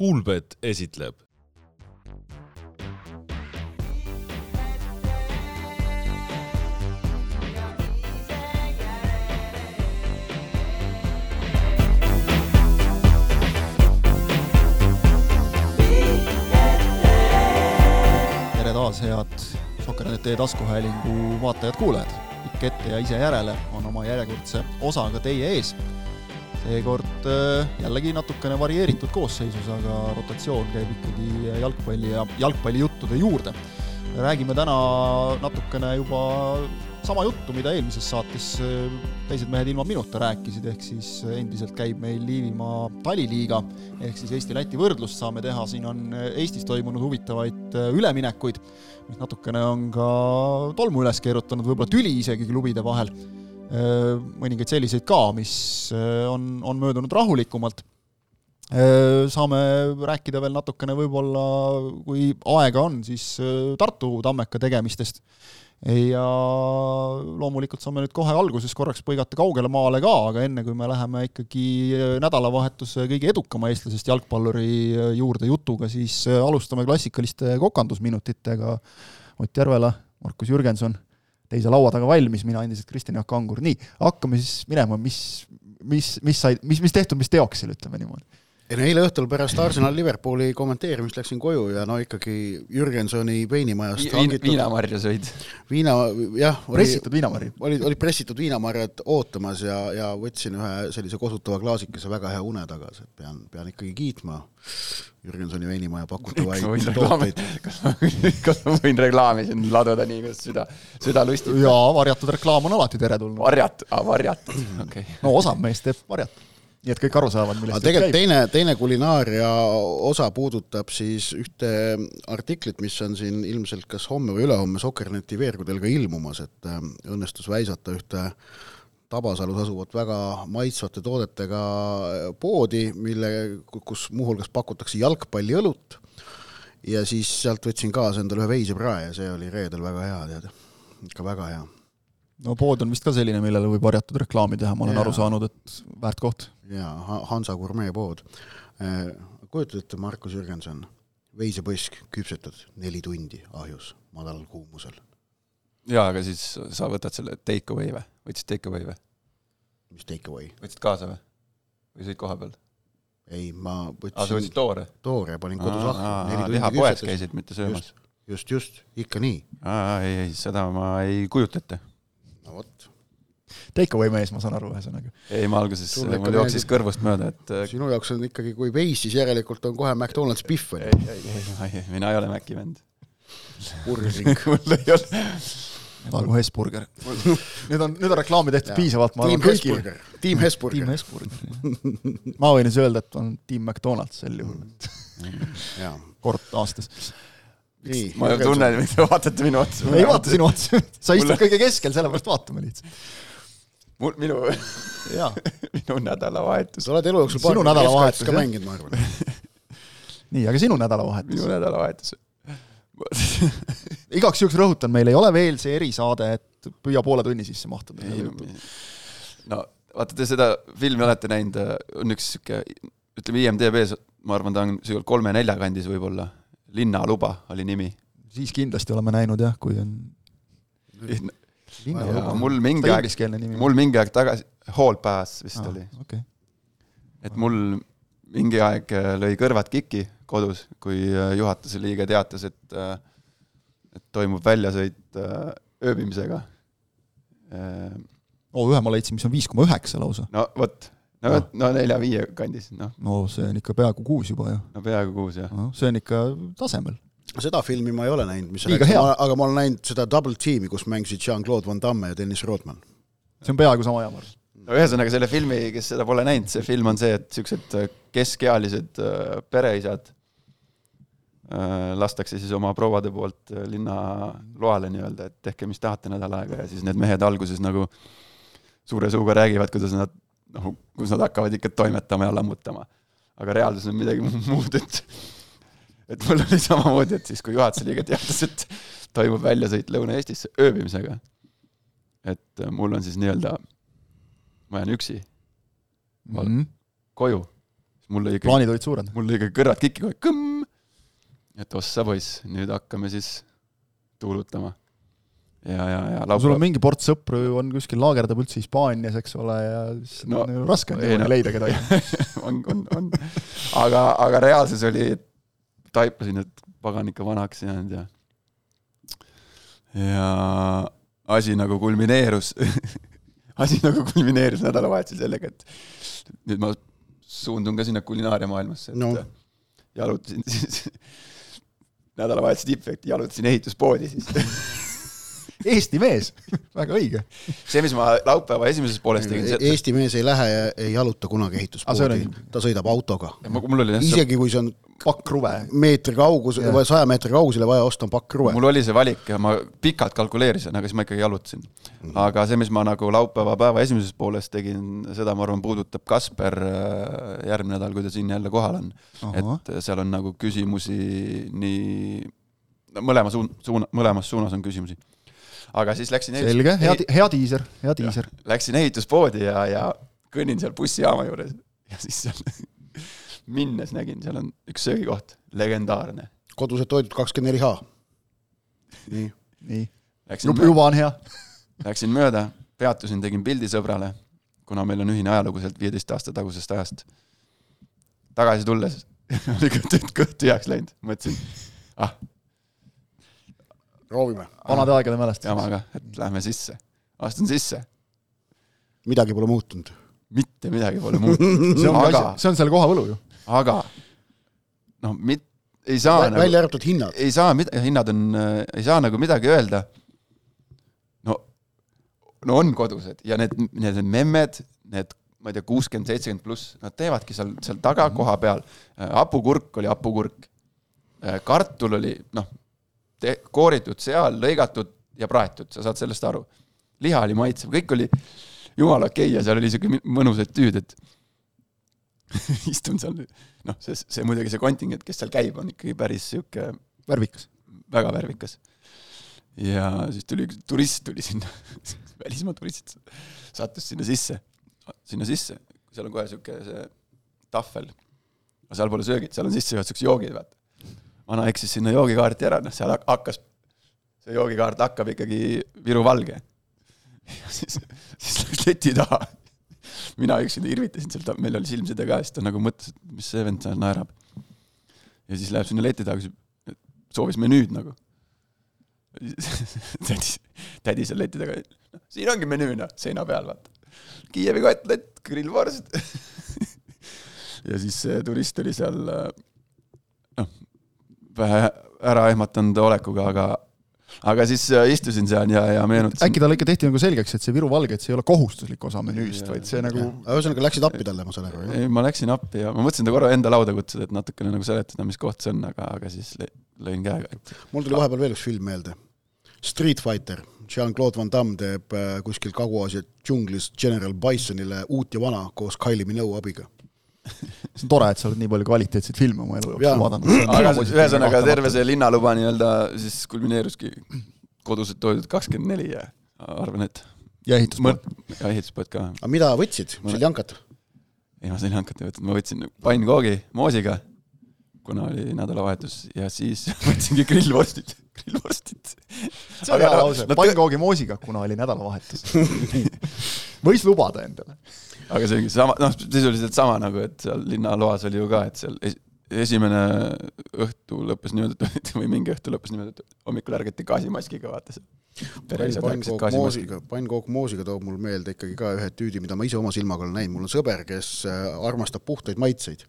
Kuulbet esitleb tere taas, head Sokkernet taskuhäälingu vaatajad-kuulajad. pikk ette ja ise järele on oma järjekordse osaga teie ees. Seekord äh, jällegi natukene varieeritud koosseisus, aga rotatsioon käib ikkagi jalgpalli ja jalgpallijuttude juurde. räägime täna natukene juba sama juttu, mida eelmises saates äh, teised mehed ilma minuta rääkisid, ehk siis endiselt käib meil Liivimaa taliliiga, ehk siis Eesti-Läti võrdlust saame teha, siin on Eestis toimunud huvitavaid äh, üleminekuid, mis natukene on ka tolmu üles keerutanud, võib-olla tüli isegi klubide vahel, äh, mõningaid selliseid ka, mis on, on möödunud rahulikumalt saame rääkida veel natukene võib-olla, kui aega on, siis Tartu Tammeka tegemistest ja loomulikult saame nüüd kohe alguses korraks põigata kaugele maale ka, aga enne kui me läheme ikkagi nädalavahetuse kõige edukama eestlasest jalgpalluri juurde jutuga, siis alustame klassikaliste kokandusminutitega. Ott Järvela, Markus Jürgenson, teise laua taga valmis, mina endiselt Kristjan Jaak Angur, nii, hakkame siis minema, mis, mis, mis sai, mis, mis tehtud, mis teoksil, ütleme niimoodi ei no eile õhtul pärast Arsenal Liverpooli kommenteerimist läksin koju ja no ikkagi Jürgensoni veinimajast hangitud viinamarju sõid? viina, jah. pressitud viinamarju? olid, olid pressitud viinamarjad ootamas ja, ja võtsin ühe sellise kosutava klaasikese väga hea une tagasi, et pean, pean ikkagi kiitma Jürgensoni veinimaja pakutavaid tooteid. kas ma võin, reklaami siin laduda nii, kuidas süda, süda lustab? jaa, varjatud reklaam on alati teretulnud. varjatud, varjatud, okei okay.. no osa meest teeb varjatud nii et kõik aru saavad, millest aga tegelikult teine, teine kulinaaria osa puudutab siis ühte artiklit, mis on siin ilmselt kas homme või ülehomme Sokkerneti veergudel ka ilmumas, et äh, õnnestus väisata ühte Tabasalus asuvat väga maitsvate toodetega poodi, mille, kus muuhulgas pakutakse jalgpalliõlut ja siis sealt võtsin kaasa endale ühe veiseprae ja see oli reedel väga hea, tead, ikka väga hea no pood on vist ka selline, millele võib varjatud reklaami teha, ma olen ja. aru saanud, et väärt koht. Jaa, Hansa gurmeepood. Äh, kujutad ette, Markus Jürgenson, veisepõsk küpsetatud neli tundi ahjus madalal kuumusel. jaa, aga siis sa võtad selle take away või? võtsid take away või? mis take away? võtsid kaasa või? või sõid koha peal? ei, ma võtsin aa, sa võtsid toore? toore, panin kodus ahju. lihapoes käisid, mitte söömas? just, just, just, ikka nii. aa, ei, ei, seda ma ei kujuta ette no vot. Take away mees, ma saan aru, ühesõnaga. ei, ma alguses, mul jooksis kõrvust mööda, et äh, sinu jaoks on ikkagi, kui veis, siis järelikult on kohe McDonalds Pihv, on ju. ei, ei, ei, mina ei ole Maci vend. burgering mul ei ole nagu Hesburger. nüüd on, nüüd on reklaami tehtud ja. piisavalt, ma arvan kõigile. tiim Hesburger. tiim Hesburger. ma võin siis öelda, et on tiim McDonalds sel juhul. kord aastas Nii, ma tunnen, te vaatate minu otsa. ei vaata sinu otsa, sa istud kõige keskel, sellepärast vaatame lihtsalt. Mul, minu minu nädalavahetus. sa oled elu jooksul sinu nädalavahetus ka mänginud, ma arvan nii, aga sinu nädalavahetus? minu nädalavahetus igaks juhuks rõhutan, meil ei ole veel see erisaade, et püüa poole tunni sisse mahtuda. no vaata, te seda filmi olete näinud, on üks sihuke, ütleme IMDB-s, ma arvan, ta on sihuke kolme-nelja kandis võib-olla linnaluba oli nimi. siis kindlasti oleme näinud jah, kui on linnaluba. mul mingi aeg, mul mingi aeg tagasi, Hall Pass vist ah, oli okay.. et mul mingi aeg äh, lõi kõrvad kiki kodus, kui äh, juhatuse liige teatas, et äh, et toimub väljasõit ööbimisega. oo, ühe ma leidsin, mis on viis koma üheksa lausa. no vot no vot, no nelja-viie kandis, noh. no see on ikka peaaegu kuus juba ju. no peaaegu kuus, jah no,. see on ikka tasemel. Seda filmi ma ei ole näinud, mis rääkis, aga ma olen näinud seda Double Team'i, kus mängisid Jean-Claude Van Damme ja Dennis Rodman. see on peaaegu sama hea, ma arvan. no ühesõnaga, selle filmi, kes seda pole näinud, see film on see, et niisugused äh, keskealised äh, pereisad äh, lastakse siis oma prouade poolt linnaloale nii-öelda, et tehke, mis tahate nädal aega ja siis need mehed alguses nagu suure suuga räägivad, kuidas nad noh, kus nad hakkavad ikka toimetama ja lammutama. aga reaalsus on midagi muud, et et mul oli samamoodi, et siis, kui juhatuse liige teatas, et toimub väljasõit Lõuna-Eestisse ööbimisega, et mul on siis nii-öelda, ma jään üksi mm -hmm. koju, mul lõi ikka plaanid olid suured. mul lõi ikka kõrvad kikki kohe, kõmm. et ossa poiss, nüüd hakkame siis tuulutama. ja, ja, ja sul on mingi ports sõpru ju on kuskil laagerdab üldse Hispaanias, eks ole, ja siis No, on ju raske on niimoodi no- leida kedagi. on, on, on. aga, aga reaalsus oli, taipasin, et pagan ikka vanaks jäänud ja, ja asi nagu kulmineerus, asi nagu kulmineerus nädalavahetusel sellega, et nüüd ma suundun ka sinna kulinaariamaailmasse, et No. jalutasin siis nädalavahetuse tippefekt, jalutasin ehituspoodi siis. Eesti mees, väga õige. see, mis ma laupäeva esimeses pooles tegin, see, Eesti mees ei lähe ja ei jaluta kunagi ehituspoodi on-, ta sõidab autoga. mul oli jah, isegi kui see on pakk kruve. meetri kaugus või saja meetri kaugusele vaja osta on pakk kruve. mul oli see valik ja ma pikalt kalkuleerisin, aga siis ma ikkagi jalutasin. aga see, mis ma nagu laupäeva päeva esimeses pooles tegin, seda ma arvan, puudutab Kasper äh, järgmine nädal, kui ta siin jälle kohal on. et seal on nagu küsimusi nii, no mõlema suun-, suuna, mõlemas suunas on küsimusi. Aga siis läksin selge, hea, hea diiser, hea diiser. läksin ehituspoodi ja, ja kõnnin seal bussijaama juures ja siis seal minnes nägin, seal on üks söögikoht, legendaarne. kodused toidud kakskümmend neli H. nii, nii, juba, juba on hea. Läksin mööda, peatusin, tegin pildi sõbrale, kuna meil on ühine ajalugu sealt viieteist aasta tagusest ajast. tagasi tulles oli kõht, kõht tühjaks läinud, mõtlesin, ah, proovime. vanade aegade mälestused. jamaga, et lähme sisse. astun sisse, midagi pole muutunud. mitte midagi pole muutunud, see on aga see on selle koha võlu ju. aga noh, mit-, ei saa nagu, välja arvatud hinnad. ei saa mida, hinnad on, ei saa nagu midagi öelda. no, no on kodused ja need, need memmed, need, ma ei tea, kuuskümmend, seitsekümmend pluss, nad teevadki seal, seal taga koha peal. hapukurk oli hapukurk. kartul oli noh, kooritud seal, lõigatud ja praetud, sa saad sellest aru. liha oli maitsev, kõik oli jumala okei okay ja seal oli siuke mõnus etüüd, et istun seal, noh, see, see muidugi see kontingent, kes seal käib, on ikkagi päris sihuke värvikas. väga värvikas. ja siis tuli üks turist tuli sinna, välismaa turist, sattus sinna sisse, sinna sisse, seal on kohe sihuke see tahvel. aga seal pole söögid, seal on sissejuhatuseks joogid, vaata. Vana eksis sinna joogikaarti ära, noh, seal hak- hakkas, see joogikaart hakkab ikkagi Viru Valge. siis, siis läks leti taha. mina üksinda irvitasin seal, meil oli silmside ka, siis ta nagu mõtles, et mis see vend seal naerab. ja siis läheb sinna leti taha, küsib, soovis menüüd nagu. tädi, tädi seal leti taga, siin ongi menüü noh, seina peal vaata. Kiievi kotlett, grillvorst. ja siis see turist oli seal noh, vähe ära ehmatanud olekuga, aga, aga siis äh, istusin seal ja, ja meenutasin. äkki talle ikka tehti nagu selgeks, et see Viru Valge, et see ei ole kohustuslik osa menüüst, vaid see nagu ühesõnaga läksid appi talle, ma saan aru, ei, ma läksin appi ja ma mõtlesin ta korra enda lauda kutsuda, et natukene nagu seletada, mis koht see on, aga, aga siis lõ- lõin käega, et mul tuli vahepeal veel üks film meelde. Street Fighter, Jean-Claude Van Damme teeb äh, kuskil Kagu-Aasia džunglis General Bisonile uut ja vana koos Kylie Minogue abiga. See on tore, et sa oled nii palju kvaliteetseid filme oma elu jooksul vaadanud. aga ühesõnaga terve see linnaluba nii-öelda siis kulmineeruski kodused toidud kakskümmend neli ja arvan, et ja ehituspood. ja ehituspood ka. aga mida võtsid, mis oli jankat? ei, ma sain hankata võtta, ma võtsin pannkoogi moosiga, kuna oli nädalavahetus ja siis võtsingi grillvorstid, grillvorstid. see on hea lause, pannkoogi moosiga, kuna oli nädalavahetus. võis lubada endale. Aga see ongi sama, noh, sisuliselt sama nagu, et seal linnaloas oli ju ka, et seal esimene õhtu lõppes niimoodi, et või mingi õhtu lõppes niimoodi, et hommikul ärgati gaasimaskiga, vaata see. pannkook moosiga, toob mul meelde ikkagi ka ühe tüüdi, mida ma ise oma silmaga olen näinud, mul on sõber, kes äh, armastab puhtaid maitseid.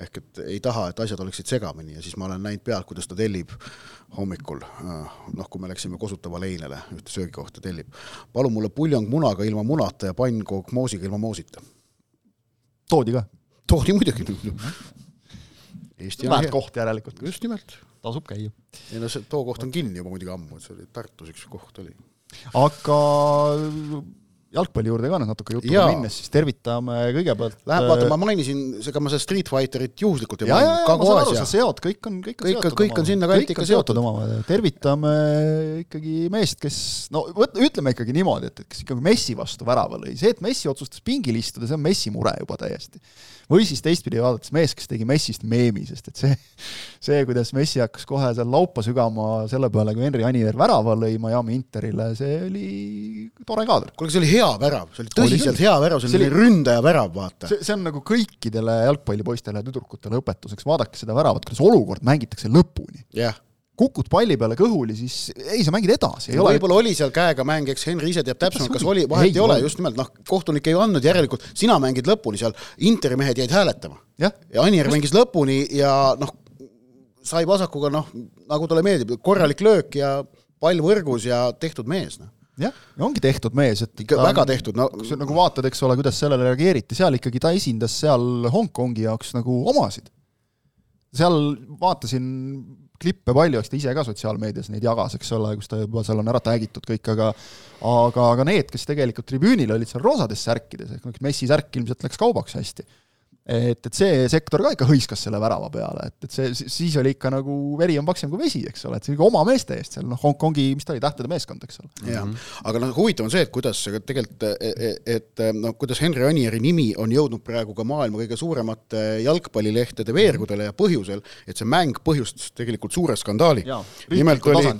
ehk et ei taha, et asjad oleksid segamini ja siis ma olen näinud pealt, kuidas ta tellib hommikul, noh, kui me läksime Kosutava leinele ühte söögikohta tellib. palun mulle puljong munaga ilma munata ja pannkook moosiga ilma moosita. toodi ka. toodi muidugi. Eesti on hea, kohta järelikult. just nimelt. tasub käia. ei no see too koht on kinni juba muidugi ammu, et see oli Tartus üks koht oli. aga jalgpalli juurde ka nüüd natuke jutuga minnes, siis tervitame kõigepealt Läheb, vaata, ma mainisin, ega ma seda Street Fighterit juhuslikult ei maininud, aru, sa Kagu-Aasia. seod, kõik on, kõik on Kõik seotud kõik on sinna kanti ikka seotud. omavahel, tervitame ikkagi meest, kes no võt-, ütleme ikkagi niimoodi, et, et kes ikkagi Messi vastu värava lõi, see, et Messi otsustas pingil istuda, see on Messi mure juba täiesti. või siis teistpidi vaadates mees, kes tegi Messist meemi, sest et see, see, kuidas Messi hakkas kohe seal laupa sügama selle peale, kui Henri Anier värava lõi Miami Interile, see oli tore kaader. kuule, see oli hea värav, see oli tõsiselt hea värav, see oli ründaja värav, vaata. see, on nagu kõikidele jalgpallipoistele ja tüdrukutele õpetuseks, vaadake seda väravat, kuidas olukord mängitakse lõpuni. jah, kukud palli peale kõhuli, siis ei, sa mängid edasi, ei ole võib-olla oli seal käega mäng, eks Henri ise teab täpsemalt, kas oli, vahet Ei ei ole, just nimelt, noh, kohtunik ei andnud järelikult, sina mängid lõpuni seal, Interi mehed jäid hääletama. jah, ja Anier mängis lõpuni ja noh, sai vasakuga noh, nagu talle meeldib, korralik löök ja pall võrgus ja tehtud mees, noh. jah, ja ongi tehtud mees, et ikka väga tehtud, no kui sa nagu vaatad, eks ole, kuidas sellele reageeriti, seal ikkagi ta esindas seal Hongkongi jaoks nagu omasid. seal vaatasin klippe palju, eks ta ise ka sotsiaalmeedias neid jagas, eks ole, kus ta juba seal on ära tag'itud kõik, aga aga, aga need, kes tegelikult tribüünil olid seal roosades särkides, ehk noh, Messi särk ilmselt läks kaubaks hästi et, et see sektor ka ikka hõiskas selle värava peale, et, et see, siis oli ikka nagu veri on paksem kui vesi, eks ole, et see oli oma meeste eest seal, noh, Hongkongi, mis ta oli, tähtede meeskond, eks ole. jah, aga noh, huvitav on see, et kuidas tegelikult, et noh, kuidas Henri Anieri nimi on jõudnud praegu ka maailma kõige suuremate jalgpallilehtede veergudele ja põhjusel, et see mäng põhjustas tegelikult suure skandaali. nimelt oli,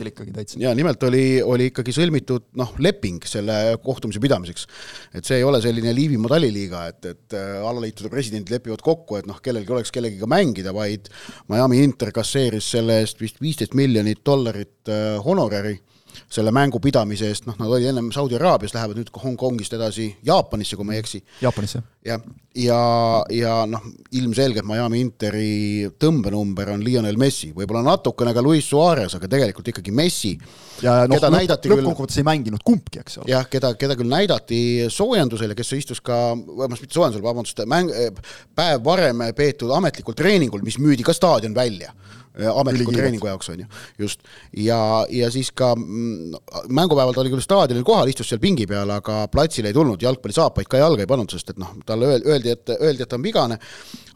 ja nimelt oli, oli ikkagi sõlmitud noh, leping selle kohtumise pidamiseks. et see ei ole selline Liivimaa taliliiga, et, et äh, alaliitude presidendid lepivad kokku, et noh, kellelgi oleks kellegiga mängida, vaid Miami Inter kasseeris selle eest vist viisteist miljonit dollarit äh, honorari selle mängu pidamise eest, noh, nad olid ennem Saudi Araabias, lähevad nüüd Hongkongist edasi Jaapanisse, kui ma ei eksi Jaapanis jah? jah, ja, ja noh, ilmselgelt Miami Interi tõmbenumber on Lionel Messi, võib-olla natukene ka Luis Suarez, aga tegelikult ikkagi Messi, ja noh, lõppkokkuvõttes ei mänginud kumbki, eks ole. jah, keda, keda küll näidati soojendusel ja kes istus ka, vabandust, mitte soojendusel, vabandust, mäng, päev varem peetud ametlikul treeningul, mis müüdi ka staadion välja ametliku treeningu jaoks, on ju, just. ja, ja siis ka mm, mängupäeval ta oli küll staadionil kohal, istus seal pingi peal, aga platsile ei tulnud, jalgpallisaapaid ka jalga ei pannud, sest et noh, talle öel- öeldi, et, öeldi, et ta on vigane,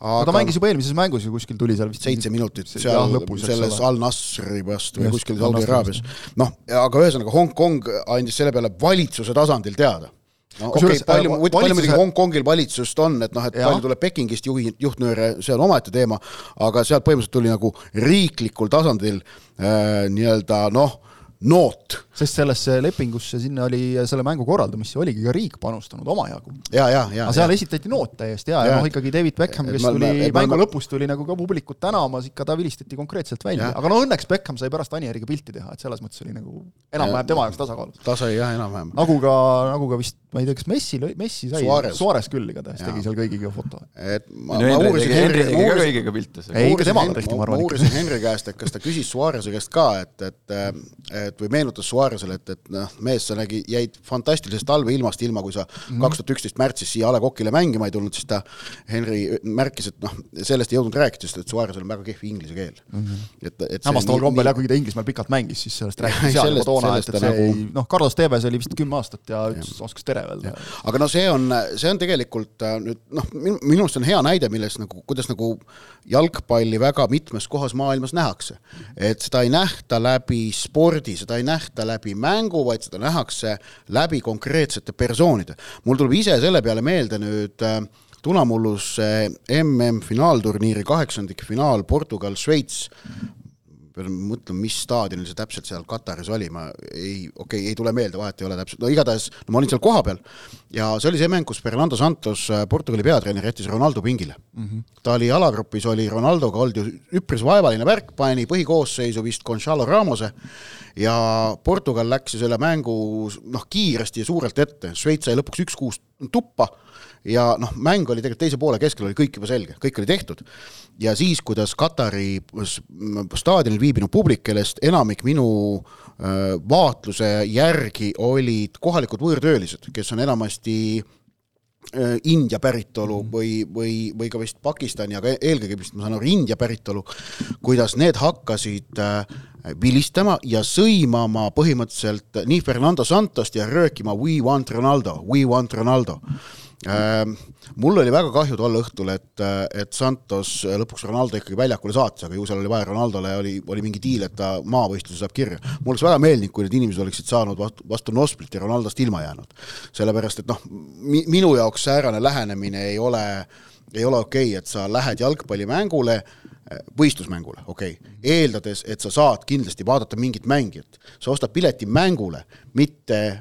no ta mängis juba eelmises mängus ju kuskil tuli seal vist seitse minutit seal jah, lõpus, selles. Al-Nasri vast või kuskil Saudi-Araabias. noh, aga ühesõnaga Hongkong andis selle peale valitsuse tasandil teada. No okei okay,, palju äh,, palju muidugi Hongkongil valitsust on, et noh, et Jah. palju tuleb Pekingist juhi, juhtnööre, see on omaette teema, aga sealt põhimõtteliselt tuli nagu riiklikul tasandil äh, nii-öelda noh, noot sest sellesse lepingusse sinna oli selle mängu korraldamisse oligi ka riik panustanud omajagu. ja, ja, ja aga seal esitati noot täiesti ja, ja noh, ikkagi David Beckham, kes ma- tuli ma- mängu ma- lõpus tuli nagu ka publikut tänamas, ikka ta vilistati konkreetselt välja, aga no õnneks Beckham sai pärast Anieriga pilti teha, et selles mõttes oli nagu enam-vähem tema jaoks tasakaalus. tase jah, enam-vähem. nagu ka, nagu ka vist, ma ei tea, kas Messi, Messi sai, Suarez. Küll igatahes tegi seal kõigiga foto. et ma, no ma uurisin Henri Henri, tegi ma ka uurisin kõigiga pilte. Ei, ka uurisin temaga tehti, ma ma arvan, ikka. uurisin Henri käest, et kas ta küsis Suarez'e käest ka, et, et et või meenutas Suarez'ele, et, et noh, mees, sa nägi, jäid fantastilisest talveilmast ilma, kui sa Mhm. kaks tuhat üksteist märtsis siia A Le Coq'ile mängima ei tulnud, siis ta, Henri märkis, et noh, sellest ei jõudnud rääkida, sest et Suarez'el on väga kehv inglise keel mm. -hmm. et, et see hämmastaval kombel jah, kuigi ta Inglismaal pikalt mängis, siis sellest räägiti seal juba toona, et, et see nagu- noh, Carlos Tevez oli vist kümme aastat ja ütles, oskas tere öelda. aga no see on, see on tegelikult äh, nüüd noh, minu arust on hea näide, milles nagu, kuidas nagu jalgpalli väga mitmes kohas maailmas nähakse. et seda ei nähta läbi spordi, seda ei nähta läbi mängu, vaid seda nähakse läbi konkreetsete persoonide. mul tuleb ise selle peale meelde nüüd äh, tunamullus MM-finaalturniiri kaheksandikfinaal Portugal-Šveits pean mõtlema, mis staadionil see täpselt seal Kataris oli, ma ei, okei okay,, ei tule meelde, vahet ei ole täpselt, no igatahes no ma olin seal kohapeal ja see oli see mäng, kus Fernando Santos, Portugali peatreener, jättis Ronaldo pingile mm. -hmm. ta oli alagrupis, oli Ronaldoga ju üpris vaevaline värk, pani põhikoosseisu vist Gonzalo Ramose ja Portugal läks ju selle mängu noh, kiiresti ja suurelt ette, Šveits sai lõpuks üks-kuus tuppa ja noh, mäng oli tegelikult teise poole keskel oli kõik juba selge, kõik oli tehtud. ja siis, kuidas Katari staadionil viibinud publik, kellest enamik minu öö, vaatluse järgi olid kohalikud võõrtöölised, kes on enamasti öö, India päritolu või, või, või ka vist Pakistani, aga eelkõige vist ma saan aru India päritolu, kuidas need hakkasid äh, vilistama ja sõimama põhimõtteliselt nii Fernando Santost ja röökima We want Ronaldo, we want Ronaldo Äh, mul oli väga kahju tol õhtul, et, et Santos lõpuks Ronaldo ikkagi väljakule saatis, aga ju seal oli vaja, Ronaldole oli, oli mingi diil, et ta maavõistluse saab kirja. mul oleks väga meeldinud, kui need inimesed oleksid saanud vastu, vastu Nosplit ja Ronaldost ilma jäänud. sellepärast, et noh, mi-, minu jaoks säärane lähenemine ei ole, ei ole okei okay,, et sa lähed jalgpallimängule võistlusmängule, okei okay., eeldades, et sa saad kindlasti vaadata mingit mängijat. sa ostad pileti mängule, mitte,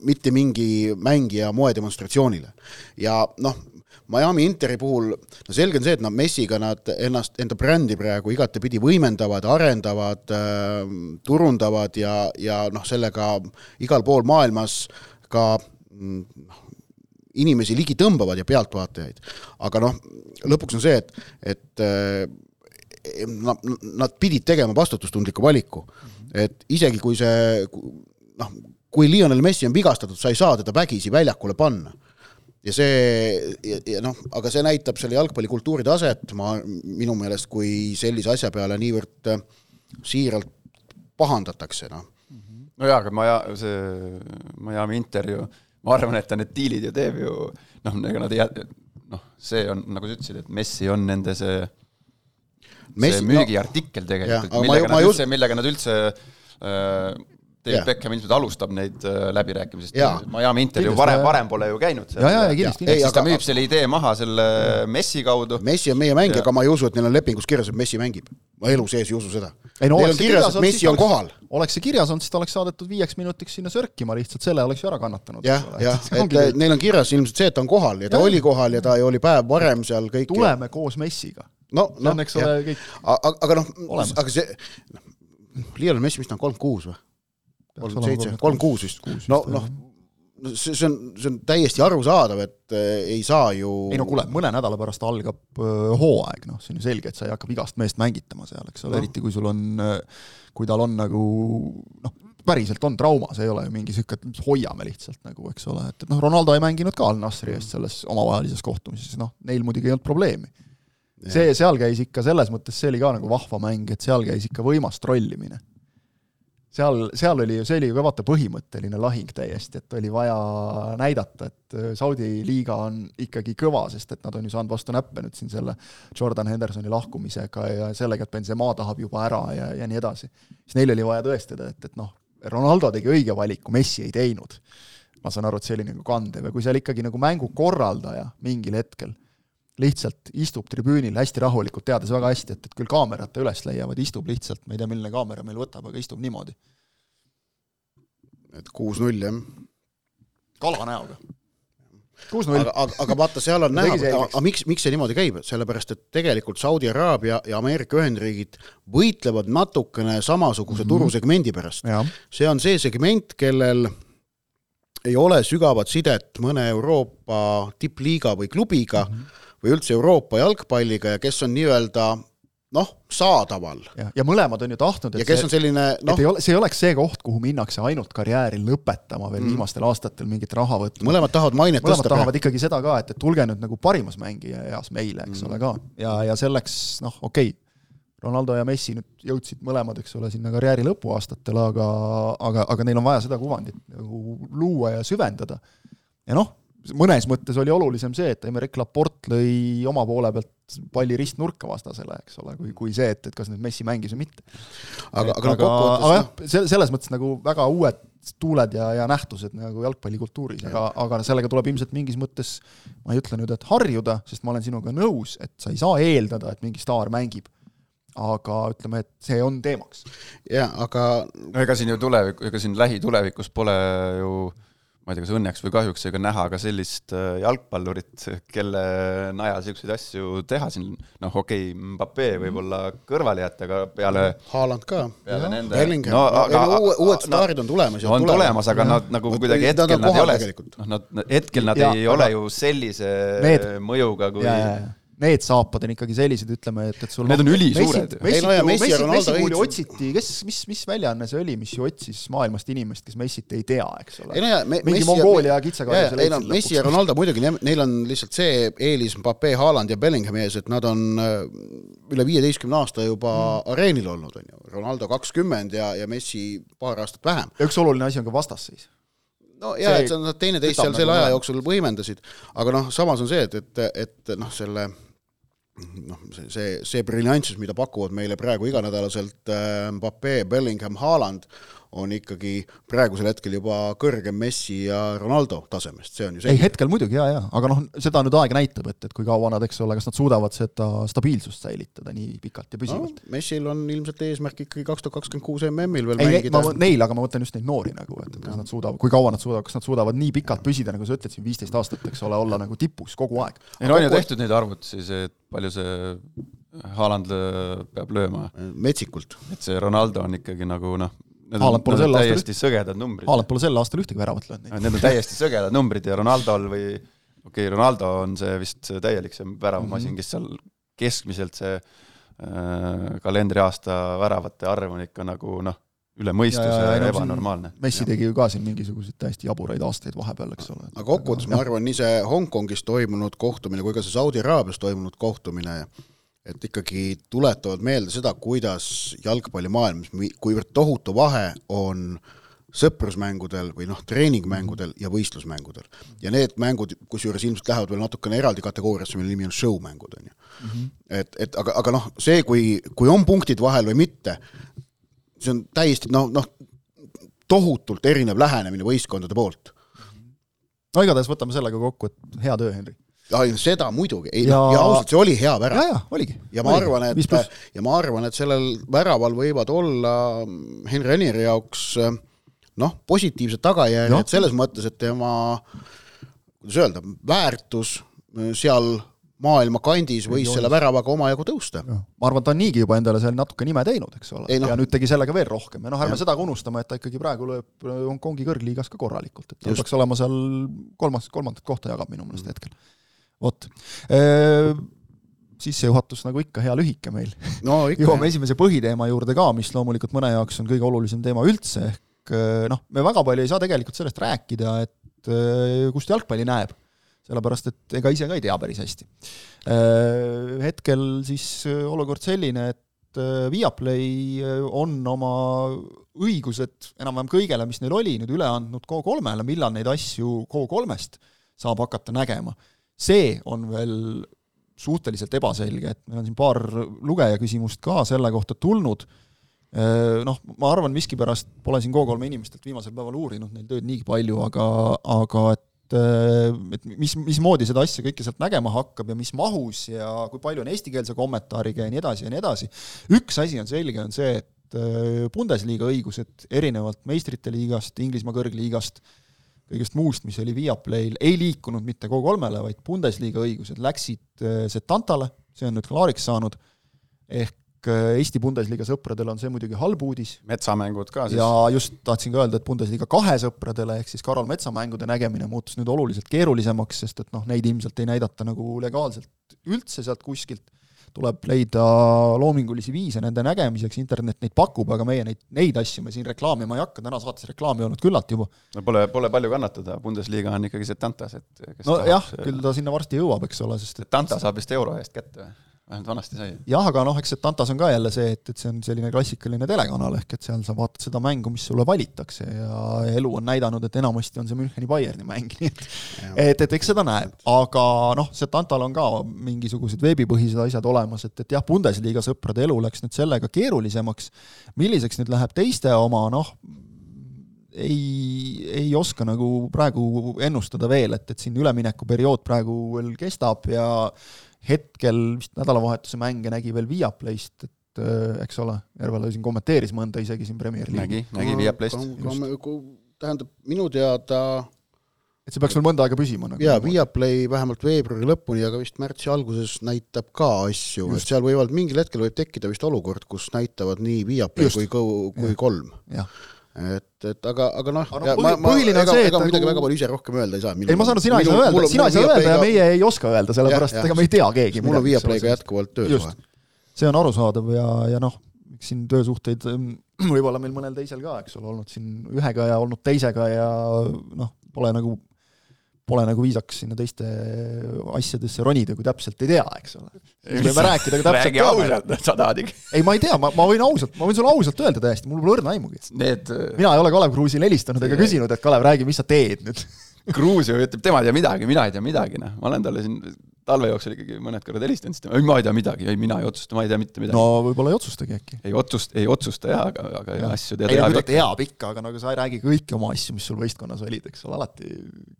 mitte mingi mängija moedemonstratsioonile. ja noh, Miami Interi puhul, no selge on see, et nad Messiga nad ennast, enda brändi praegu igatepidi võimendavad, arendavad äh,, turundavad ja, ja noh, sellega igal pool maailmas ka noh, inimesi ligi tõmbavad ja pealtvaatajaid. aga noh, lõpuks on see, et, et eh, nad, nad pidid tegema vastutustundliku valiku. et isegi kui see noh, kui Lionel Messi on vigastatud, sa ei saa teda vägisi väljakule panna. ja see, ja, ja noh, aga see näitab selle jalgpallikultuuri taset, ma, minu meelest, kui sellise asja peale niivõrd eh, siiralt pahandatakse, noh. no jaa, aga Maja, see Miami Inter ju ma arvan, et ta need diilid ju teeb ju, noh, ega nad ei jää, noh, see on, nagu sa ütlesid, et Messi on nende see Messi, see müügiartikkel no, tegelikult, millega, nad üldse, millega nad üldse äh, David Beckham ilmselt alustab neid äh, läbirääkimisest. Miami Inter ju varem, varem pole ju käinud seal. ja, ja, ja kindlasti. ehk siis ta müüb selle idee maha selle Messi kaudu. Messi on meie mängija, aga ma ei usu, et neil on lepingus kirjas, et Messi mängib. ma elu sees ei usu seda. No, neil on kirjas, et Messi on kohal. oleks see kirjas olnud, siis ta oleks saadetud viieks minutiks sinna sörkima lihtsalt, selle oleks ju ära kannatanud. jah, jah, et neil on kirjas ilmselt see, et ta on kohal ja ta ja. oli kohal ja ta oli päev varem seal kõik. tuleme koos Messiga. no, noh, aga, aga noh, aga see, noh, Lionel Messi, mis ta on, kolmkümmend kuus või? Kolm seitse, kolm kuus vist. no, noh, see, see on, see on täiesti arusaadav, et äh, ei saa ju ei no kuule, mõne nädala pärast algab äh, hooaeg, noh, see on ju selge, et sa ei hakka vigast meest mängitama seal, eks ole no., eriti kui sul on, äh, kui tal on nagu noh, päriselt on trauma, see ei ole ju mingi sihuke, et hoiame lihtsalt nagu, eks ole, et, et noh, Ronaldo ei mänginud ka Al-Nasri eest selles omavahelises kohtumises, noh, neil muidugi ei olnud probleemi. see, seal käis ikka selles mõttes, see oli ka nagu vahva mäng, et seal käis ikka võimas trollimine seal, seal oli ju, see oli ju ka vaata põhimõtteline lahing täiesti, et oli vaja näidata, et äh, Saudi liiga on ikkagi kõva, sest et nad on ju saanud vastu näppe nüüd siin selle Jordan Hendersoni lahkumisega ja sellega, et Benzema tahab juba ära ja, ja nii edasi. siis neil oli vaja tõestada, et, et noh, Ronaldo tegi õige valiku, Messi ei teinud. ma saan aru, et see oli nagu kandev ja kui seal ikkagi nagu mängu korraldaja mingil hetkel lihtsalt istub tribüünil hästi rahulikult, teades väga hästi, et, et küll kaamerad ta üles leiavad, istub lihtsalt, ma ei tea, milline kaamera meil võtab, aga istub niimoodi. et kuus-null, jah? kala näoga. aga, aga, aga vaata, seal on näha, aga miks, miks see niimoodi käib, sellepärast et tegelikult Saudi Araabia ja Ameerika Ühendriigid võitlevad natukene samasuguse mm -hmm. turusegmendi pärast. see on see segment, kellel ei ole sügavat sidet mõne Euroopa tippliiga või klubiga mm, -hmm või üldse Euroopa jalgpalliga ja kes on nii-öelda noh, saadaval. ja, mõlemad on ju tahtnud, et ja kes see, on selline noh, et ei ole, see ei oleks see koht, kuhu minnakse ainult karjääri lõpetama veel mm. viimastel aastatel mingit raha võtma. mõlemad tahavad mainet mõlemad tõsta. tahavad ikkagi seda ka, et, et tulge nüüd nagu parimas mängija eas meile, eks mm. ole ka. ja, ja selleks noh, okei okay,, Ronaldo ja Messi nüüd jõudsid mõlemad, eks ole, sinna karjääri lõpuaastatel, aga aga, aga neil on vaja seda kuvandit nagu luua ja süvendada. ja noh, mõnes mõttes oli olulisem see, et Emerick Laporte lõi oma poole pealt palli ristnurka vastasele, eks ole, kui, kui see, et, et kas nüüd Messi mängis või mitte. aga, aga, aga, aga jah, noh. selles mõttes nagu väga uued tuuled ja, ja nähtused nagu jalgpallikultuuris, aga, aga sellega tuleb ilmselt mingis mõttes, ma ei ütle nüüd, et harjuda, sest ma olen sinuga nõus, et sa ei saa eeldada, et mingi staar mängib aga ütleme, et see on teemaks. jaa, aga no ega siin ju tulevik, ega siin lähitulevikus pole ju ma ei tea, kas õnneks või kahjuks, ega näha ka sellist äh, jalgpallurit, kelle najal niisuguseid asju teha siin, noh, okei okay,, Mbappe võib-olla kõrvale jätta, aga peale Haaland ka. Bellingham no, aga, uued, uued staarid on tulemas. on tulemas, aga ja. nad nagu kuidagi hetkel nad ei ole, noh, nad, hetkel nad ja, ei aga... ole ju sellise need... mõjuga kui ja, ja, ja need saapad on ikkagi sellised, ütleme, et, et sul Need on ülisuured. Messi, no Messi, Messi, Messi puhul ju otsiti, kes, mis, mis väljaanne see oli, mis ju otsis maailmast inimest, kes Messit ei tea, eks ole. Me, mingi Mongoolia kitsakaarde ei no Messi ja Ronaldo muidugi, neil on lihtsalt see eelis Mbappe, Haaland ja Bellinghami ees, et nad on äh, üle viieteistkümne aasta juba mm. areenil olnud, on ju Ronaldo kakskümmend ja, ja Messi paar aastat vähem. ja üks oluline asi on ka vastasseis no jaa, et nad teineteist seal selle nagu aja jooksul võimendasid, aga noh, samas on see, et, et, et noh, selle noh, see, see, see briljantsus, mida pakuvad meile praegu iganädalaselt äh, Mbappe, Bellingham, Haaland, on ikkagi praegusel hetkel juba kõrgem Messi ja Ronaldo tasemest, see on ju selge. ei, hetkel muidugi jaa, jaa, aga noh, seda nüüd aeg näitab, et, et kui kaua nad, eks ole, kas nad suudavad seda stabiilsust säilitada nii pikalt ja püsivalt no,. Messil on ilmselt eesmärk ikkagi kaks tuhat kakskümmend kuus MM-il veel ei, mängida. Neil, aga ma mõtlen just neid noori nagu, et, et kas nad suudavad, kui kaua nad suudavad, kas nad suudavad nii pikalt püsida, nagu sa ütled siin, viisteist aastat, eks ole, olla nagu tipus kogu aeg. ei no on ju tehtud neid arvutusi, see, et palju see Haaland peab lööma. metsikult. et see Ronaldo on ikkagi nagu noh, Haaland pole sel aastal täiesti sõgedad numbrid. Haaland pole sel aastal ühtegi väravat löönud. Need on täiesti sõgedad numbrid ja Ronaldol või okei okay,, Ronaldo on see vist see täielik see väravamasin mm, -hmm. kes seal keskmiselt see äh, kalendriaasta väravate arv on ikka nagu noh, üle mõistuse ja, ja, ja ebanormaalne. Messi tegi ju ka siin mingisuguseid täiesti jaburaid aastaid vahepeal, eks ole. aga kokkuvõttes ma arvan, nii see Hongkongis toimunud kohtumine kui ka see Saudi Araabias toimunud kohtumine et ikkagi tuletavad meelde seda, kuidas jalgpallimaailmas, kuivõrd tohutu vahe on sõprusmängudel või noh, treeningmängudel ja võistlusmängudel. ja need mängud, kusjuures ilmselt lähevad veel natukene eraldi kategooriasse, mille nimi on show-mängud, on ju mm. -hmm. et, et aga, aga noh, see, kui, kui on punktid vahel või mitte, see on täiesti noh, noh, tohutult erinev lähenemine võistkondade poolt. no igatahes võtame sellega kokku, et hea töö, Henri ja seda muidugi, ei ja... ja ausalt, see oli hea värav. ja, ja oligi. ja ma oligi. arvan, et, ja ma arvan, et sellel väraval võivad olla Henry Anieri jaoks noh, positiivsed tagajärjed selles mõttes, et tema kuidas öelda, väärtus seal maailma kandis võis selle väravaga omajagu tõusta. ma arvan, ta on niigi juba endale seal natuke nime teinud, eks ole, no. ja nüüd tegi sellega veel rohkem ja noh, ärme ja. seda ka unustame, et ta ikkagi praegu lööb Hongkongi kõrgliigas ka korralikult, et ta Just. peaks olema seal kolmas, kolmandat kohta jagab minu meelest mm. hetkel vot sissejuhatus nagu ikka hea lühike meil no,. jõuame esimese põhiteema juurde ka, mis loomulikult mõne jaoks on kõige olulisem teema üldse, ehk noh, me väga palju ei saa tegelikult sellest rääkida, et kust jalgpalli näeb. sellepärast, et ega ise ka ei tea päris hästi. Hetkel siis olukord selline, et Viaplay on oma õigused enam-vähem kõigele, mis neil oli, nüüd üle andnud Go3-le, millal neid asju Go3-st saab hakata nägema see on veel suhteliselt ebaselge, et meil on siin paar lugeja küsimust ka selle kohta tulnud, noh, ma arvan, miskipärast pole siin Go3 inimestelt viimasel päeval uurinud neil tööd nii palju, aga, aga et et mis, mismoodi seda asja kõike sealt nägema hakkab ja mis mahus ja kui palju on eestikeelse kommentaariga ja nii edasi ja nii edasi. üks asi on selge, on see, et Bundesliga õigused erinevalt meistrite liigast, Inglismaa kõrgliigast äh, kõigest muust, mis oli Viaplayl, ei liikunud mitte Go3-le, vaid Bundesliga õigused läksid äh, Setantale, see on nüüd klaariks saanud, ehk äh, Eesti Bundesliga sõpradele on see muidugi halb uudis. metsamängud ka siis. ja just tahtsin ka öelda, et Bundesliga kahe sõpradele, ehk siis Karol metsamängude nägemine muutus nüüd oluliselt keerulisemaks, sest et noh, neid ilmselt ei näidata nagu legaalselt üldse sealt kuskilt tuleb leida loomingulisi viise nende nägemiseks, internet neid pakub, aga meie neid, neid asju me siin reklaamima ei hakka, täna saates reklaami olnud küllalt juba. no pole, pole palju kannatada, Bundesliga on ikkagi see Tantas, et nojah, küll ta sinna varsti jõuab, eks ole, sest et Tanta saab vist euro eest kätte või? Vähemalt vanasti sai. jah, aga noh, eks see Tantas on ka jälle see, et, et see on selline klassikaline telekanal, ehk et seal sa vaatad seda mängu, mis sulle valitakse ja elu on näidanud, et enamasti on see Müncheni Bayerni mäng, nii et et, et eks seda näeb, aga noh, see Tantal on ka mingisugused veebipõhised asjad olemas, et, et jah, Bundesliga sõprade elu läks nüüd sellega keerulisemaks, milliseks nüüd läheb teiste oma, noh, ei, ei oska nagu praegu ennustada veel, et, et siin üleminekuperiood praegu veel kestab ja hetkel vist nädalavahetuse mänge nägi veel Viaplayst, et äh, eks ole, Järvela siin kommenteeris mõnda isegi siin Premier League'i. nägi, nägi Viaplayst. tähendab, minu teada et see peaks veel mõnda aega püsima nagu. jaa, Viaplay vähemalt veebruari lõpuni, aga vist märtsi alguses näitab ka asju, et seal võivad, mingil hetkel võib tekkida vist olukord, kus näitavad nii Viaplay kui, kui kolm. Et, et aga, aga noh, no, ma, ma, ega, ega midagi nagu... väga palju ise rohkem öelda ei saa. ei, ma saan aru, sina ei saa öelda, sina ei saa öelda ja meie ei oska öelda, sellepärast et ega me ei tea keegi. mul on Viaplayga jätkuvalt töös vahe. see on arusaadav ja, ja noh, eks siin töösuhteid mm, võib-olla meil mõnel teisel ka, eks ole, olnud siin ühega ja olnud teisega ja noh, pole nagu pole nagu viisakas sinna teiste asjadesse ronida, kui täpselt ei tea, eks ole. võime rääkida ka täpselt räägi ausalt, sa tahad ikka. ei, ma ei tea, ma, ma võin ausalt, ma võin sulle ausalt öelda täiesti, mul pole õrna aimugi. Need mina ei ole Kalev Kruusile helistanud ega küsinud, et Kalev, räägi, mis sa teed nüüd Kruus ju ütleb, tema ei tea midagi, mina ei tea midagi, noh. ma olen talle siin talve jooksul ikkagi mõned korrad helistanud, siis ta, ei ma ei tea midagi, ei mina ei otsusta, ma ei tea mitte midagi. no võib-olla ei otsustagi äkki. ei otsust, ei otsusta jah, aga, aga ja. asju teada ei no ta teab ikka, aga nagu sa ei räägi kõiki oma asju, mis sul võistkonnas olid, eks ole, alati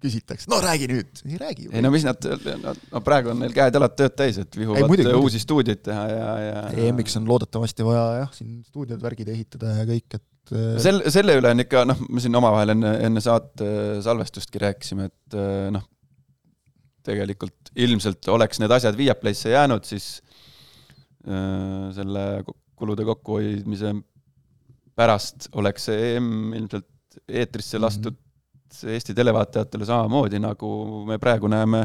küsitakse, no räägi nüüd, ei räägi. ei no mis nad, no praegu on neil käed-jalad tööd täis, et vihuvad ei, muidugi, uusi muidugi. stuudioid teha ja, ja EM-iks on loodetavasti vaja jah, siin stuudiod, värgid ehitada ja kõik, et äh, sel, selle üle on ikka noh, me siin omavahel enne, enne saate salvestustki rääkisime, et äh, noh, tegelikult ilmselt oleks need asjad Viaplay'sse jäänud, siis äh, selle kulude kokkuhoidmise pärast oleks see EM ilmselt eetrisse mhm. lastud. Eesti televaatajatele samamoodi, nagu me praegu näeme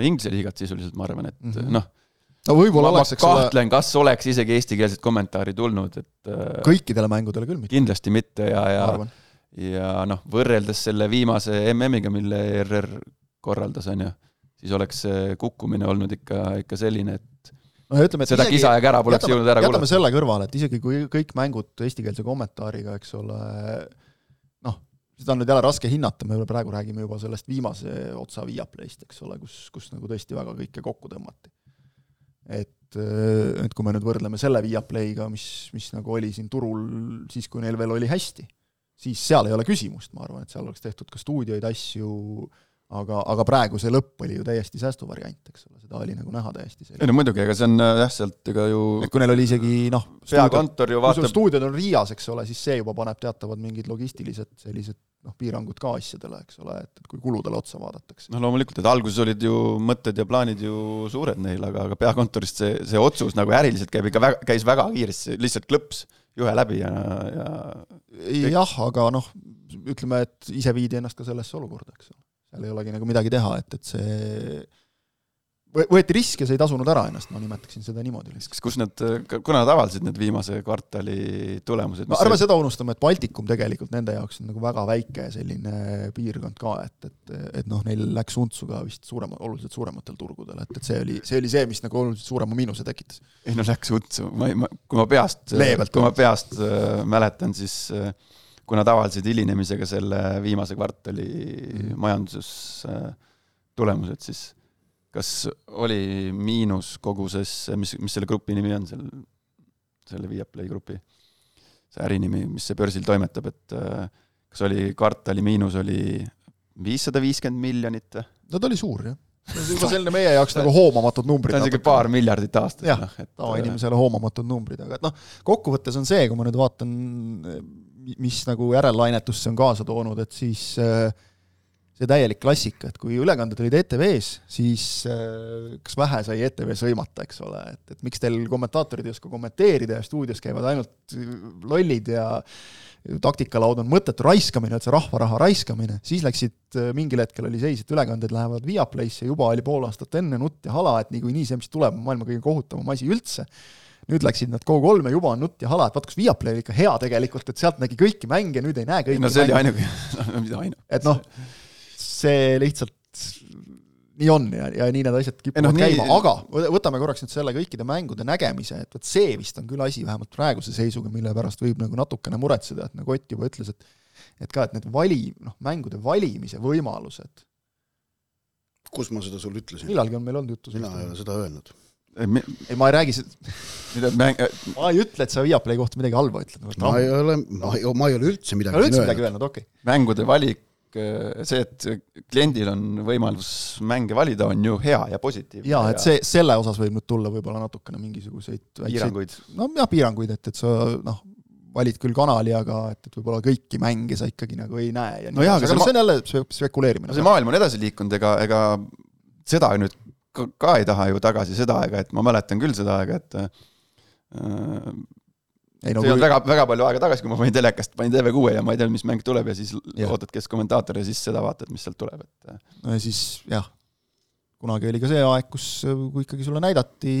Inglise liigat sisuliselt, ma arvan, et mm -hmm. noh, no võib-olla oleks, eks ole kahtlen, kas oleks isegi eestikeelset kommentaari tulnud, et äh, kõikidele mängudele küll mitte. kindlasti mitte ja, ja ja noh, võrreldes selle viimase MM-iga, mille ERR korraldas, on ju, siis oleks see kukkumine olnud ikka, ikka selline, et no ütleme, et seda isegi, kisa ja kära poleks jõudnud ära kuulata. jätame selle kõrvale, et isegi kui kõik mängud eestikeelse kommentaariga, eks ole, noh, seda on nüüd jälle raske hinnata, me praegu räägime juba sellest viimase otsa Viaplayst, eks ole, kus, kus nagu tõesti väga kõike kokku tõmmati. et, et kui me nüüd võrdleme selle Viaplayga, mis, mis nagu oli siin turul siis, kui neil veel oli hästi, siis seal ei ole küsimust, ma arvan, et seal oleks tehtud ka stuudioid, asju, aga, aga praegu see lõpp oli ju täiesti säästuvariant, eks ole, seda oli nagu näha täiesti ei no muidugi, ega see on äh, jah, sealt ega ju et kui neil oli isegi noh, peakontor ju vaatab kui sul stuudiod on Riias, eks ole, siis see juba paneb teatavad mingid logistilised sellised noh, piirangud ka asjadele, eks ole, et, et kui kuludele otsa vaadatakse. noh, loomulikult, et alguses olid ju mõtted ja plaanid ju suured neil, aga, aga peakontorist see, see otsus nagu äriliselt käib ikka väga, käis väga kiiresti, lihtsalt klõps juhe läbi ja, ja jah, aga noh, ütleme, et ise viidi ennast ka sellesse olukorda, eks ole seal ei olegi nagu midagi teha, et, et see võeti risk ja see ei tasunud ära ennast, ma nimetaksin seda niimoodi lihtsalt. kus need, kuna nad avaldasid need viimase kvartali tulemused? no ärme see... seda unustame, et Baltikum tegelikult nende jaoks on nagu väga väike selline piirkond ka, et, et, et noh, neil läks untsu ka vist suurema, oluliselt suurematel turgudel, et, et see oli, see oli see, mis nagu oluliselt suurema miinuse tekitas. ei no läks untsu, ma ei, ma, kui ma peast, kui ma peast äh, mäletan, siis äh, kui nad avaldasid hilinemisega selle viimase kvartali mm. majanduses äh, siis kas oli miinus koguses, mis, mis selle grupi nimi on, seal, selle Viaplay grupi, see ärinimi, mis see börsil toimetab, et äh, kas oli kvartali miinus oli viissada viiskümmend miljonit? no ta oli suur, jah see on juba selline meie jaoks nagu hoomamatud numbrid. see on isegi paar miljardit aastas. jah no,, tavainimesele hoomamatud numbrid, aga et noh, kokkuvõttes on see, kui ma nüüd vaatan mis nagu järellainetusse on kaasa toonud, et siis äh, see täielik klassika, et kui ülekanded olid ETV-s, siis äh, kas vähe sai ETV sõimata, eks ole, et, et miks teil kommentaatorid ei oska kommenteerida ja stuudios käivad ainult lollid ja taktikalaud on mõttetu raiskamine, üldse rahva raha raiskamine, siis läksid, äh, mingil hetkel oli seis, et ülekanded lähevad Viaplay'sse, juba oli pool aastat enne nutt ja hala, et niikuinii see, mis tuleb, on maailma kõige kohutavam asi üldse nüüd läksid nad Go3-e, juba on nutt ja hala, et vaat kus Viaplay oli ikka hea tegelikult, et sealt nägi kõiki mänge, nüüd ei näe kõiki no see oli ainuke, mida ainu-. et noh, see lihtsalt nii on ja, ja nii need asjad kipuvad no, käima nii..., aga võtame korraks nüüd selle kõikide mängude nägemise, et vot see vist on küll asi, vähemalt praeguse seisuga, mille pärast võib nagu natukene muretseda, et nagu Ott juba ütles, et et ka, et need vali, noh, mängude valimise võimalused. Kus ma seda sulle ütlesin? millalgi on meil olnud juttu mina ei ole seda öelnud ei, ma ei räägi seda mäng... ma ei ütle, et sa Viaplay kohta midagi halba ütled. ma ei ole, ma ei, ma ei ole üldse midagi öelnud. üldse midagi öelnud, okei okay.. mängude valik, äh, see, et kliendil on võimalus mänge valida, on ju hea ja positiivne. jaa, et see, selle osas võib nüüd tulla võib-olla natukene mingisuguseid piiranguid. no jah, piiranguid, et, et sa noh, valid küll kanali, aga et, et võib-olla kõiki mänge sa ikkagi nagu ei näe ja no jaa, aga, aga see on jälle spekuleerimine. see maailm on edasi liikunud, ega, ega seda nüüd ka, ka ei taha ju tagasi seda aega, et ma mäletan küll seda aega, et äh, ei, no, see ei olnud väga, väga palju aega tagasi, kui ma panin telekast, panin TV6 ja ma ei tea, mis mäng tuleb ja siis ja. ootad, kes kommentaator ja siis seda vaatad, mis sealt tuleb, et. Äh. no ja siis jah, kunagi oli ka see aeg, kus, kui ikkagi sulle näidati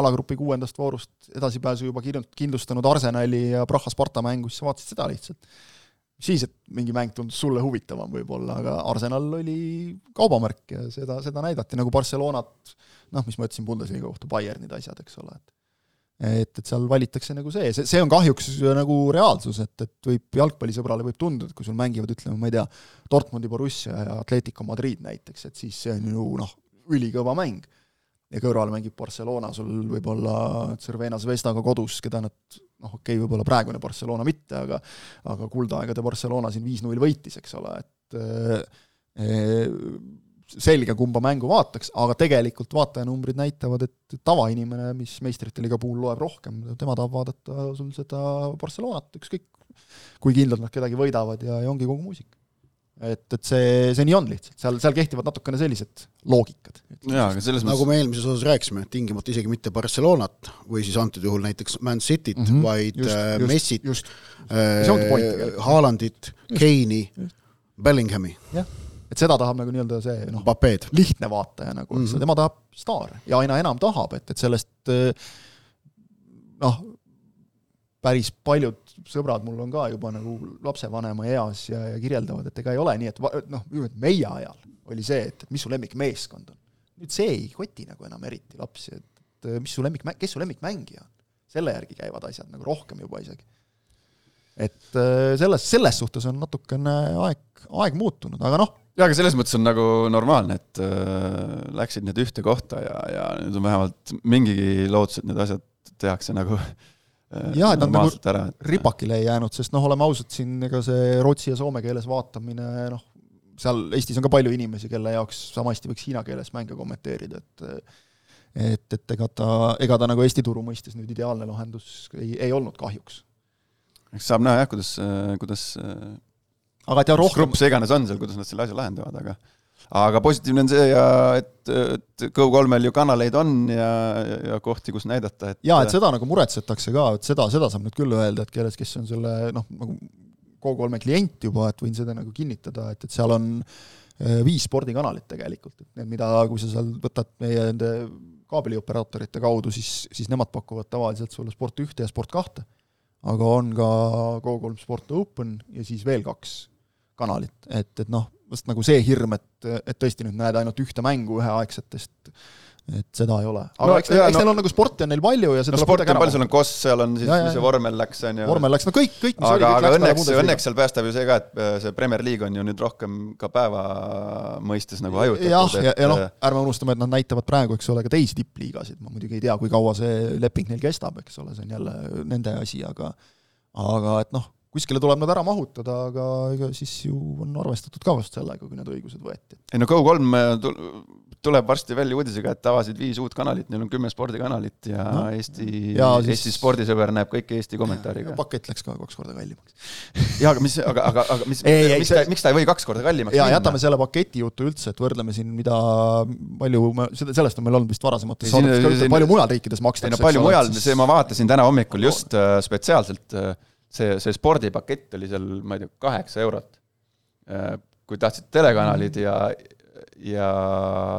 alagrupi kuuendast voorust edasipääsu juba kindlustanud Arsenali ja Praha Sparta mängu, siis sa vaatasid seda lihtsalt siis, et mingi mäng tundus sulle huvitavam võib-olla, aga Arsenal oli kaubamärk ja seda, seda näidati nagu Barcelonat, noh, mis ma ütlesin Bundesliga kohta, Bayernid asjad, eks ole, et et, et seal valitakse nagu see, see, see on kahjuks nagu reaalsus, et, et võib jalgpallisõbrale võib tunduda, et kui sul mängivad, ütleme, ma ei tea, Dortmundi Borussia ja Atletico Madrid näiteks, et siis see on ju noh, ülikõva mäng. ja kõrval mängib Barcelona sul võib-olla Cervena Zvezdaga kodus, keda nad noh, okei okay,, võib-olla praegune Barcelona mitte, aga aga kuldaegade Barcelona siin viis-null võitis, eks ole, et e, selge, kumba mängu vaataks, aga tegelikult vaatajanumbrid näitavad, et tavainimene, mis meistrite liiga puhul loeb rohkem, tema tahab vaadata sul seda Barcelonat, ükskõik kui kindlalt nad kedagi võidavad ja, ja ongi kogu muusika. Et, et see, see nii on lihtsalt, seal, seal kehtivad natukene sellised loogikad. jaa, aga selles mõttes nagu me eelmises osas rääkisime, tingimata isegi mitte Barcelonat või siis antud juhul näiteks Man Cityt mm, -hmm, vaid just, äh, just, Messit, äh, Haalandit, Keini, Bellinghami. jah. Et seda tahab nagu nii-öelda see noh, lihtne vaataja nagu mm, -hmm. tema tahab staare ja aina enam tahab, et, et sellest eh, noh, päris paljud sõbrad mul on ka juba nagu lapsevanema eas ja, ja kirjeldavad, et ega ei ole nii, et noh, meie ajal oli see, et, mis su lemmikmeeskond on. nüüd see ei koti nagu enam eriti lapsi, et, mis su lemmik, kes su lemmikmängija on. selle järgi käivad asjad nagu rohkem juba isegi. et eh, selles, selles suhtes on natukene aeg, aeg muutunud, aga noh, jaa, aga selles mõttes on nagu normaalne, et äh, läksid need ühte kohta ja, ja nüüd on vähemalt mingigi lootus, et need asjad tehakse nagu äh, jaa, et nad nagu ära, ripakile ei jäänud, sest noh, oleme ausad, siin ega see rootsi ja soome keeles vaatamine noh, seal Eestis on ka palju inimesi, kelle jaoks sama hästi võiks hiina keeles mänge kommenteerida, et et, et ega ta, ega ta nagu Eesti turu mõistes nüüd ideaalne lahendus ei, ei olnud kahjuks. eks saab näha jah, kuidas, kuidas aga et ja rohkem grupp see iganes on seal, kuidas nad selle asja lahendavad, aga aga positiivne on see ja et, et Go3-l ju kanaleid on ja, ja kohti, kus näidata, et jaa, et seda nagu muretsetakse ka, et seda, seda saab nüüd küll öelda, et keles, kes on selle noh, nagu Go3-e klient juba, et võin seda nagu kinnitada, et, et seal on eh, viis spordikanalit tegelikult, et mida, kui sa seal võtad meie nende kaabelioperaatorite kaudu, siis, siis nemad pakuvad tavaliselt sulle Sport ühte ja Sport kahte. aga on ka Go3 Sport Open ja siis veel kaks kanalit, et, et noh, vast nagu see hirm, et, et tõesti nüüd näed ainult ühte mängu üheaegsetest, et seda ei ole. aga no, eks, eks no, neil on nagu sporti on neil palju ja see no sporti on palju, seal on koss, seal on siis, mis see vormel läks, on ju. vormel läks, no kõik, kõik, mis aga, oli, aga õnneks, õnneks seal päästab ju see ka, et äh, see Premier League on ju nüüd rohkem ka päeva mõistes nagu hajutatud. jah, ja, ja noh, ärme unustame, et nad näitavad praegu, eks ole, ka teisi tippliigasid, ma muidugi ei tea, kui kaua see leping neil kestab, eks ole, see on jälle nende asi, aga aga et noh, kuskile tuleb nad ära mahutada, aga ega siis ju on arvestatud ka vast sellega, kui need õigused võeti. ei no Go3 tuleb varsti välja uudisega, et avasid viis uut kanalit, neil on kümme spordikanalit ja no. Eesti, Eesti siis... spordisõber näeb kõike Eesti kommentaariga. pakett läks ka kaks korda kallimaks jaa, aga mis, aga, aga, aga mis, mis ta, miks ta ei või kaks korda kallimaks jaa, jätame selle paketi jutu üldse, et võrdleme siin, mida palju, seda, sellest on meil olnud vist varasemates saadetes ka palju mujal riikides makstakse. ei no palju mujal, see ma vaatasin täna hommikul just äh, spetsiaalselt äh, see, see spordipakett oli seal, ma ei tea, kaheksa eurot. Äh, kui tahtsid telekanalid ja, ja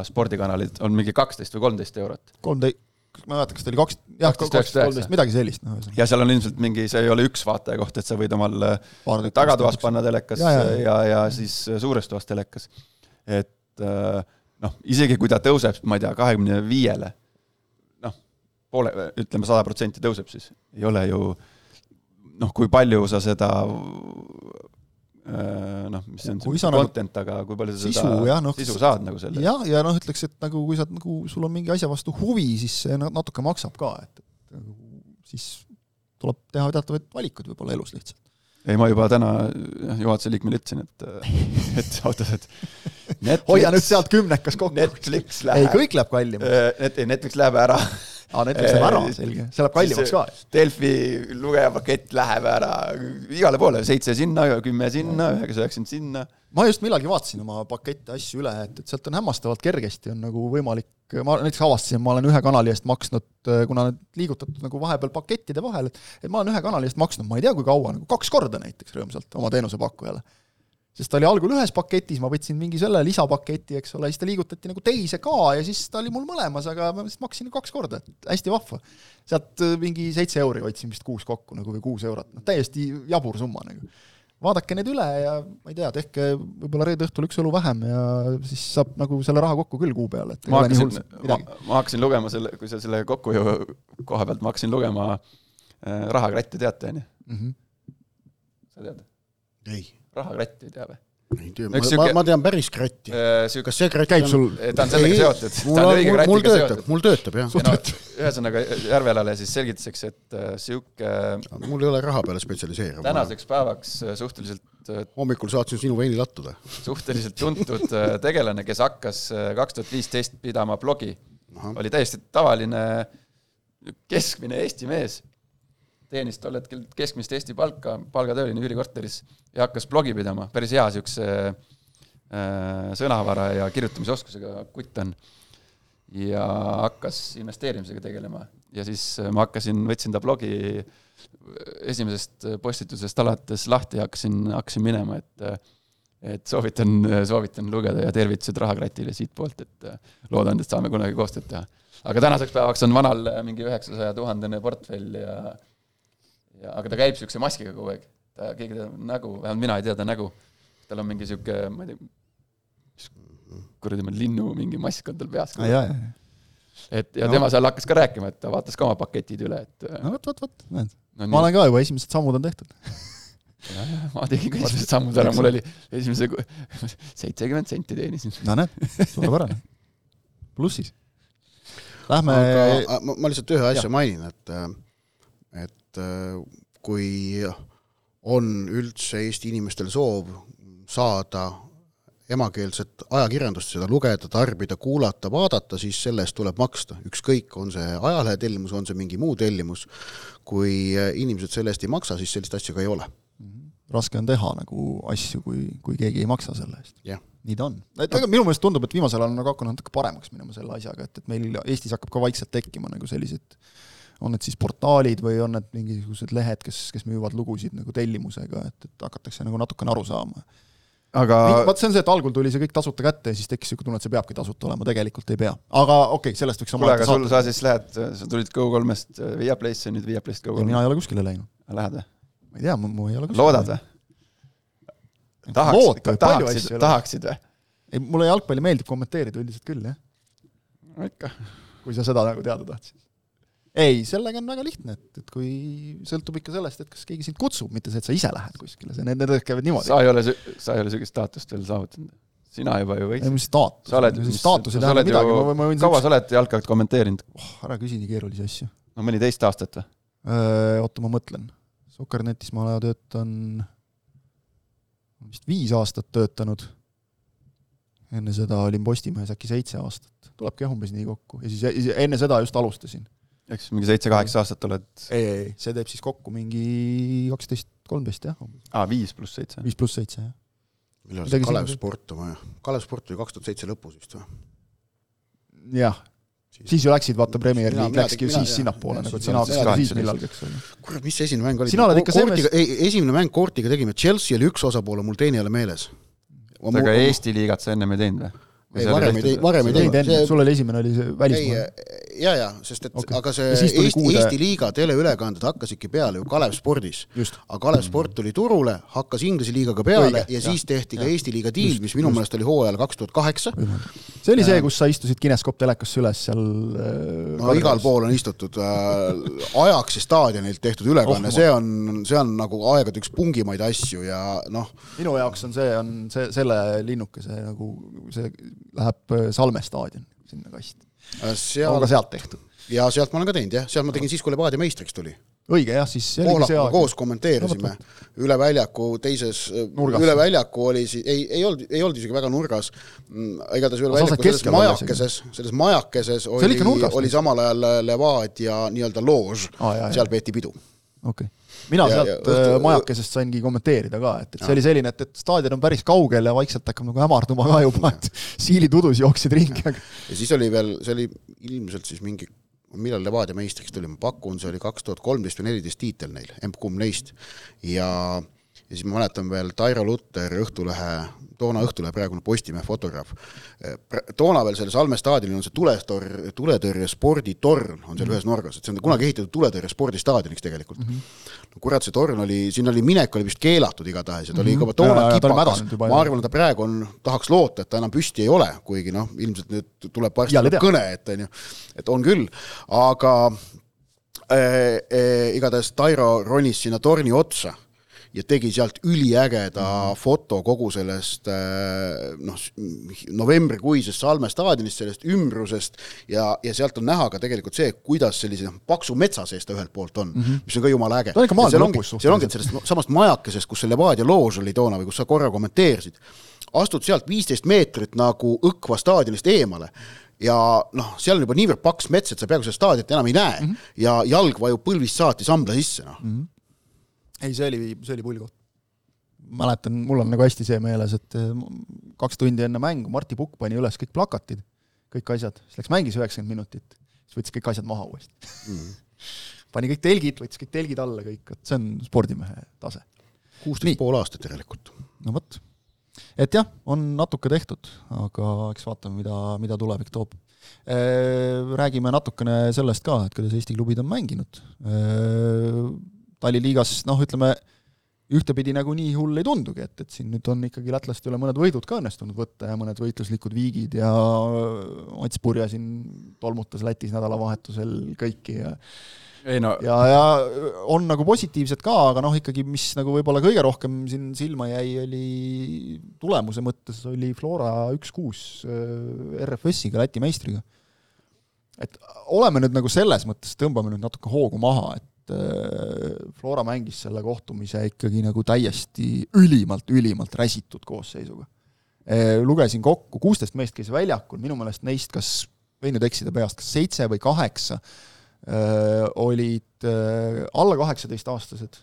spordikanalid on mingi kaksteist või kolmteist eurot. kolmteist, ma ei mäleta, kas ta oli kaks, jah, kaksteist, kolmteist, midagi sellist, noh. ja seal on ilmselt mingi, see ei ole üks vaataja koht, et sa võid omal äh, tagatoas panna telekas ja, ja, ja, ja siis äh, suures toas telekas. et noh, isegi kui ta tõuseb, ma ei tea, kahekümne viiele, noh, poole, ütleme sada protsenti tõuseb siis, ei ole ju äh, noh, kui palju sa seda äh, noh, mis see on, see nagu content nagu,, aga kui palju sa sisu, seda jah, no, sisu saad nagu selle jah, ja noh, ütleks, et nagu kui sa nagu, sul on mingi asja vastu huvi, siis see natuke maksab ka, et, et nagu siis tuleb teha teatavaid valikuid võib-olla elus lihtsalt. ei, ma juba täna juhatuse liikmele ütlesin, et, et ausalt, et Netflix, hoia nüüd sealt kümnekas kokku. Netflix läheb. ei, kõik läheb kallimaks. Net-, Netflix läheb ära aa, Netflix läheb ära, selge, see läheb kallimaks ka. Delfi lugejapakett läheb ära igale poole, seitse sinna, kümme sinna, üheksa, üheksakümmend sinna. ma just millalgi vaatasin oma pakette asju üle, et, et sealt on hämmastavalt kergesti on nagu võimalik, ma näiteks avastasin, ma olen ühe kanali eest maksnud, kuna need liigutatud nagu vahepeal pakettide vahel, et et ma olen ühe kanali eest maksnud, ma ei tea, kui kaua, nagu kaks korda näiteks rõõmsalt oma teenusepakkujale sest ta oli algul ühes paketis, ma võtsin mingi selle lisapaketi, eks ole, siis ta liigutati nagu teise ka ja siis ta oli mul mõlemas, aga ma vist maksin kaks korda, et hästi vahva. sealt äh, mingi seitse euri hoidsin vist kuus kokku nagu või kuus eurot, noh täiesti jabur summa nagu. vaadake need üle ja ma ei tea, tehke võib-olla reede õhtul üks õlu vähem ja siis saab nagu selle raha kokku küll kuu peale, et ma hakkasin, ma, ma hakkasin lugema selle, kui sa selle kokkuhoiu koha pealt, ma hakkasin lugema äh, rahakratte, teate, on ju? Mhm. sa tead? ei, rahakratti ei tea või? ei tea, ma, sihuke- ma tean päris kratti. Äh, kas see kratt käib sul ta on sellega seotud, mul mul, töötab, mul töötab jah. ja no ühesõnaga Järvelale siis selgituseks, et äh, sihuke mul ei ole raha peale spetsialiseeruv. tänaseks päevaks äh, suhteliselt äh, hommikul saatsin sinu veini lattuda. suhteliselt tuntud äh, tegelane, kes hakkas äh, kaks tuhat viisteist pidama blogi, oli täiesti tavaline keskmine Eesti mees, teenis tol hetkel keskmist Eesti palka, palgatööline üürikorteris ja hakkas blogi pidama, päris hea siukse äh, sõnavara ja kirjutamisoskusega kutt on. ja hakkas investeerimisega tegelema ja siis äh, ma hakkasin, võtsin ta blogi esimesest postitusest alates lahti ja hakkasin, hakkasin minema, et et soovitan, soovitan lugeda ja tervitused Rahakratile siitpoolt, et äh, loodan, et saame kunagi koostööd teha. aga tänaseks päevaks on vanal äh, mingi üheksasaja tuhandene portfell ja ja aga ta käib siukse maskiga kogu aeg. ta, keegi ta nägu, vähemalt mina ei tea ta nägu. tal on mingi sihuke, ma ei tea, kuradi ma linnu mingi mask on tal peas. ja, ja, ja, et ja No. tema seal hakkas ka rääkima, et ta vaatas ka oma paketid üle, et äh, no vot, vot, vot, näed, no ma olen ka juba esimesed sammud on tehtud. ma tegin ka esimesed sammud ära, mul oli esimese seitsekümmend senti teenisin. no näed, suurepärane. plussis. Lähme, aga ma, ma lihtsalt ühe asja mainin, et, et äh, kui on üldse Eesti inimestel soov saada emakeelset ajakirjandust, seda lugeda, tarbida, kuulata, vaadata, siis selle eest tuleb maksta, ükskõik, on see ajalehe tellimus, on see mingi muu tellimus, kui äh, inimesed selle eest ei maksa, siis sellist asja ka ei ole. raske on teha nagu asju, kui, kui keegi ei maksa selle eest. jah, nii ta on. et ega minu meelest tundub, et viimasel ajal on nagu hakanud natuke paremaks minema selle asjaga, et, et meil Eestis hakkab ka vaikselt tekkima nagu sellised on need siis portaalid või on need mingisugused lehed, kes, kes müüvad lugusid nagu tellimusega, et, et hakatakse nagu natukene aru saama. aga vaat see on see, et algul tuli see kõik tasuta kätte ja siis tekkis niisugune tunne, et see peabki tasuta olema, tegelikult ei pea. aga okei okay,, sellest võiks kuule, aga sul, sa siis lähed, sa tulid Go3-st Viaplay'sse, nüüd Viaplay'st ja Go3 mina. ei ole kuskile läinud. Lähed või? ma ei tea, mu ei ole kuskile loodad või? tahaksid tahaksid tahaksid või? ei, mulle jalgpalli meeldib kommenteerida üldiselt küll, jah. ikka. kui sa seda nagu teada tahtsid. ei, sellega on väga lihtne, et, et kui sõltub ikka sellest, et kas keegi sind kutsub, mitte see, et sa ise lähed kuskile, see, need, need käivad niimoodi. sa ei ole, sa ei ole sellist staatust veel saavutanud. sina juba ju ei, võiksid. mis staatus, sa oled, staatus ei tähenda midagi, ma võin, ma võin, kaua sa oled jalkat kommenteerinud? oh, ära küsi nii keerulisi asju. no mõni teist aastat või? oota, ma mõtlen. Soker.netis ma töötan, vist viis aastat töötanud. enne seda olin Postimehes äkki seitse aastat, tulebki jah umbes nii kokku ja siis enne seda just alustasin. Ehk siis mingi seitse-kaheksa aastat oled, ei, ei, ei, see teeb siis kokku mingi kaksteist, kolmteist jah, aa, viis pluss seitse. viis pluss seitse jah. millal see Kalev Sport oma, Kalev Sport oli kaks tuhat seitse lõpus vist või? jah, siis ju läksid, vaata Premier League läkski ju siis sinnapoole nagu, et siis sina hakkasid siis millalgi, eks ole. kurat, mis see esimene mäng oli? Sina oled ikka selles- esimene mäng Koortiga tegime, Chelsea oli üks osapool, mul teine ei ole meeles. aga Eesti liigat sa ennem ei teinud või? Ei, varem ei teinud- varem ei ei teinud. see- sul oli esimene oli see välismaa. ja, ja, sest et okay. aga see Ja Eesti, kuude- Eesti liiga teleülekanded hakkasidki peale ju Kalev Spordis. aga Kalev Sport tuli turule, hakkas Inglise liigaga peale Õige, ja jah, siis tehti ka jah. Eesti liiga diil, mis minu meelest oli hooajal kaks tuhat kaheksa. see oli see, kus sa istusid Kineskoop telekasse üles seal no igal. pool on istutud äh, Ajaxi staadionilt tehtud ülekanne oh,, see on, see on nagu aegade üks pungimaid asju ja noh, minu jaoks on see, on see, selle linnukese nagu, see läheb äh, Salme staadion sinna kasti. on seal ka sealt tehtud. ja sealt ma olen ka teinud jah, sealt ma tegin siis, kui Levadia meistriks tuli. õige jah, siis aeg. koos kommenteerisime üle väljaku teises, Nurgas. üle väljaku oli siis, ei, ei olnud, ei olnud isegi väga nurgas. igatahes üle väljaku selles majakeses, selles majakeses oli oli samal ajal Levadia nii-öelda loož jaa,, seal peeti pidu. okei okay.. Mina Ja- sealt ja ja, õhtu- majakesest saingi kommenteerida ka, et, et see Jaa. oli selline, et, et staadion on päris kaugel ja vaikselt hakkab nagu hämarduma ka juba, et siilid udus jooksid ringi, aga ja siis oli veel, see oli ilmselt siis mingi, millal Levadia meistriks tuli, ma pakun, see oli kaks tuhat kolmteist või neliteist tiitel neil, emb-kumb neist. ja, ja siis ma mäletan veel Tairo Lutter, Õhtulehe, toona Õhtulehe praegune Postimehe fotograaf. toona veel seal Salme staadionil on see tuletor-, tuletõrje sporditorn on seal mm -hmm. ühes nurgas, et see on kunagi ehitatud tuletõrje spordistaadioniks tegelikult mm. -hmm. no kurat, see torn oli, siin oli minek oli vist keelatud igatahes ja ta mm -hmm. oli juba Mhm. toona kipakas, ma arvan, et ta praegu on, tahaks loota, et ta enam püsti ei ole, kuigi noh, ilmselt nüüd tuleb varsti kõne, et on ju, et on küll, aga äh, äh, igatahes Tairo ronis sinna torni otsa ja tegi sealt üliägeda mm -hmm. foto kogu sellest noh, novembrikuisest Salme staadionist, sellest ümbrusest ja, ja sealt on näha ka tegelikult see, kuidas sellise noh, paksu metsa sees ta ühelt poolt on mm, -hmm. mis on ka jumala äge. ta on ikka maailma lõpus suhteliselt. seal ongi sellest samast majakesest, kus see Levadia loož oli toona või kus sa korra kommenteerisid, astud sealt viisteist meetrit nagu Õkva staadionist eemale ja noh, seal on juba niivõrd paks mets, et sa peaaegu seda staadionit enam ei näe mm -hmm. ja jalg vajub põlvist saati sambla sisse, noh mm -hmm ei, see oli, see oli pull koht. mäletan, mul on nagu hästi see meeles, et kaks tundi enne mängu Martti Pukk pani üles kõik plakatid, kõik asjad, siis läks mängis üheksakümmend minutit, siis võttis kõik asjad maha uuesti mm. pani kõik telgid, võttis kõik telgid alla, kõik, et see on spordimehe tase. kuusteist pool aastat järelikult. no vot. et jah, on natuke tehtud, aga eks vaatame, mida, mida tulevik toob räägime natukene sellest ka, et kuidas Eesti klubid on mänginud talliliigas noh, ütleme ühtepidi nagu nii hull ei tundugi, et, et siin nüüd on ikkagi lätlaste üle mõned võidud ka õnnestunud võtta ja mõned võitluslikud viigid ja Mats Purje siin tolmutas Lätis nädalavahetusel kõiki ja ei no ja, ja on nagu positiivsed ka, aga noh, ikkagi mis nagu võib-olla kõige rohkem siin silma jäi, oli tulemuse mõttes oli Flora üks-kuus RFS-iga, Läti meistriga. et oleme nüüd nagu selles mõttes, tõmbame nüüd natuke hoogu maha, et Flora mängis selle kohtumise ikkagi nagu täiesti ülimalt, ülimalt räsitud koosseisuga. lugesin kokku, kuusteist meest käis väljakul, minu meelest neist kas, võin nüüd eksida peast, kas seitse või kaheksa olid alla kaheksateistaastased.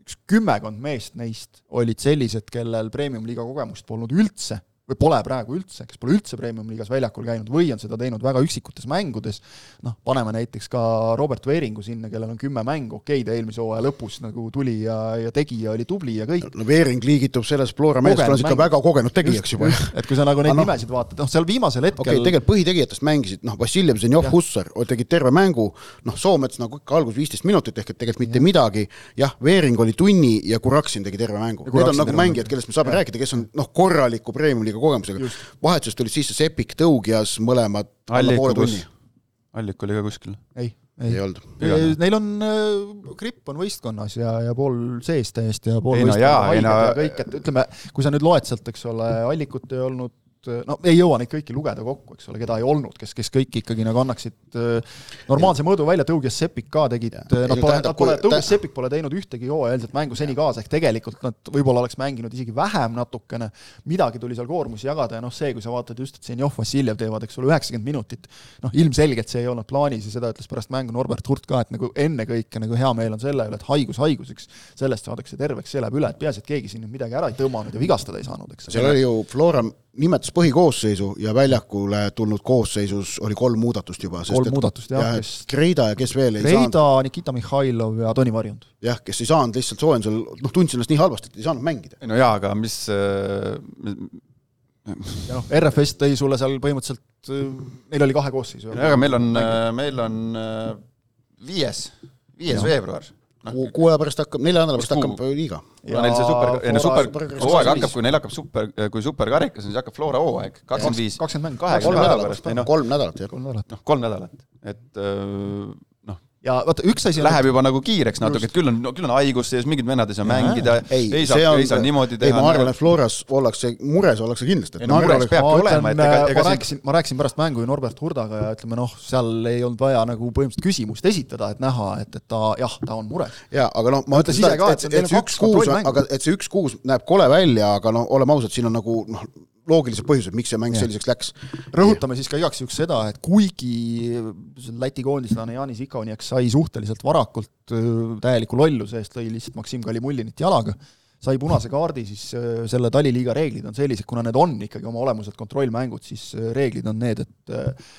üks kümmekond meest neist olid sellised, kellel premium-liiga kogemust polnud üldse või pole praegu üldse, kes pole üldse Premium-liigas väljakul käinud või on seda teinud väga üksikutes mängudes, noh, paneme näiteks ka Robert Veeringu sinna, kellel on kümme mängu, okei, ta eelmise hooaja lõpus nagu tuli ja, ja tegi ja oli tubli ja kõik. no Veering liigitub selles Flora meeskonnas ikka väga kogenud tegijaks juba. et kui sa nagu neid no, nimesid vaatad, noh, seal viimasel hetkel okei okay,, tegelikult põhitegijatest mängisid, noh, Vassiljev, Zenjov, Hussar tegid terve mängu, noh, Soomets nagu ikka algus viisteist minutit ehk et tegelikult mitte ja. midagi, jah, Veering oli tunni ja Kuraksin tegi terve mängu. Need on nagu mängijad, kellest me saame ja. rääkida, kes on noh, korraliku Premium-liiga kogemusega. vahetusest tulid sisse Sepik, Tõugjas, mõlemad alla poole tunni. Allik oli ka kuskil? ei, ei, ei olnud. Neil on äh,, gripp on võistkonnas ja, ja pool sees täiesti ja pool ei, no, jaa, haiged no, kõik, et ütleme, kui sa nüüd loed sealt, eks ole, Allikut ei olnud, no ei jõua neid kõiki lugeda kokku, eks ole, keda ei olnud, kes, kes kõik ikkagi nagu annaksid äh, normaalse mõõdu välja, Tõuges Sepik ka tegid, noh, pole, nad pole, Tõuges Sepik pole teinud ühtegi hooajalist mängu seni kaasa, ehk tegelikult nad võib-olla oleks mänginud isegi vähem natukene, midagi tuli seal koormusi jagada ja noh, see, kui sa vaatad just, et Zenjov, Vassiljev teevad, eks ole, üheksakümmend minutit, noh, ilmselgelt see ei olnud plaanis ja seda ütles pärast mängu Norbert Hurt ka, et nagu ennekõike nagu hea meel on selle üle, et haigus haiguseks, sellest saadakse terveks, see läheb üle, et peaasi, et keegi siin nüüd midagi ära ei tõmmanud ja vigastada ei saanud, eks. seal oli ju Flora nimetas põhikoosseisu ja väljakule tulnud koosseisus oli kolm muudatust juba. kolm muudatust, jah. Kes... Kreida ja kes veel ei Kreida, saanud. Kreida, Nikita Mihhailov ja Toni Varjund. jah, kes ei saanud lihtsalt soojendusel, noh, tundis ennast nii halvasti, et ei saanud mängida. no jaa, aga mis äh, ja noh, RFS tõi sulle seal põhimõtteliselt, neil oli kahe koosseisu. aga meil on, meil on viies, viies veebruar no.. kuu aja pärast hakkab, nelja nädala pärast hakkab liiga. no neil see super, ei super, hooaeg hakkab, kui neil hakkab super, kui superkarikas on, siis hakkab Flora hooaeg, kakskümmend viis. kakskümmend mängu, kaheksa nädala pärast, kolm nädalat, jah. kolm nädalat. noh, kolm nädalat, et noh, ja vaata, üks asi läheb juba nagu kiireks natuke, et küll on, küll on haigus sees, mingid vennad ei saa mängida, ei saa, ei saa niimoodi teha. ei, ma arvan, et Floras ollakse, mures ollakse kindlasti. ei no mures peabki olema, et ega, ega ma rääkisin, ma rääkisin pärast mängu ju Norbert Hurdaga ja ütleme noh, seal ei olnud vaja nagu põhimõtteliselt küsimust esitada, et näha, et, et ta jah, ta on mures. jaa, aga noh, ma ütlen seda, et, et, et see üks kuus, aga et see üks kuus näeb kole välja, aga noh, oleme ausad, siin on nagu noh, loogilised põhjused, miks see mäng ja. selliseks läks. rõhutame siis ka igaks juhuks seda, et kuigi Läti koondislane Janis Ikoniak sai suhteliselt varakult täieliku lolluse eest, lõi lihtsalt Maksim Kalimullinit jalaga, sai punase kaardi, siis äh, selle taliliiga reeglid on sellised, kuna need on ikkagi oma olemuselt kontrollmängud, siis äh, reeglid on need, et äh,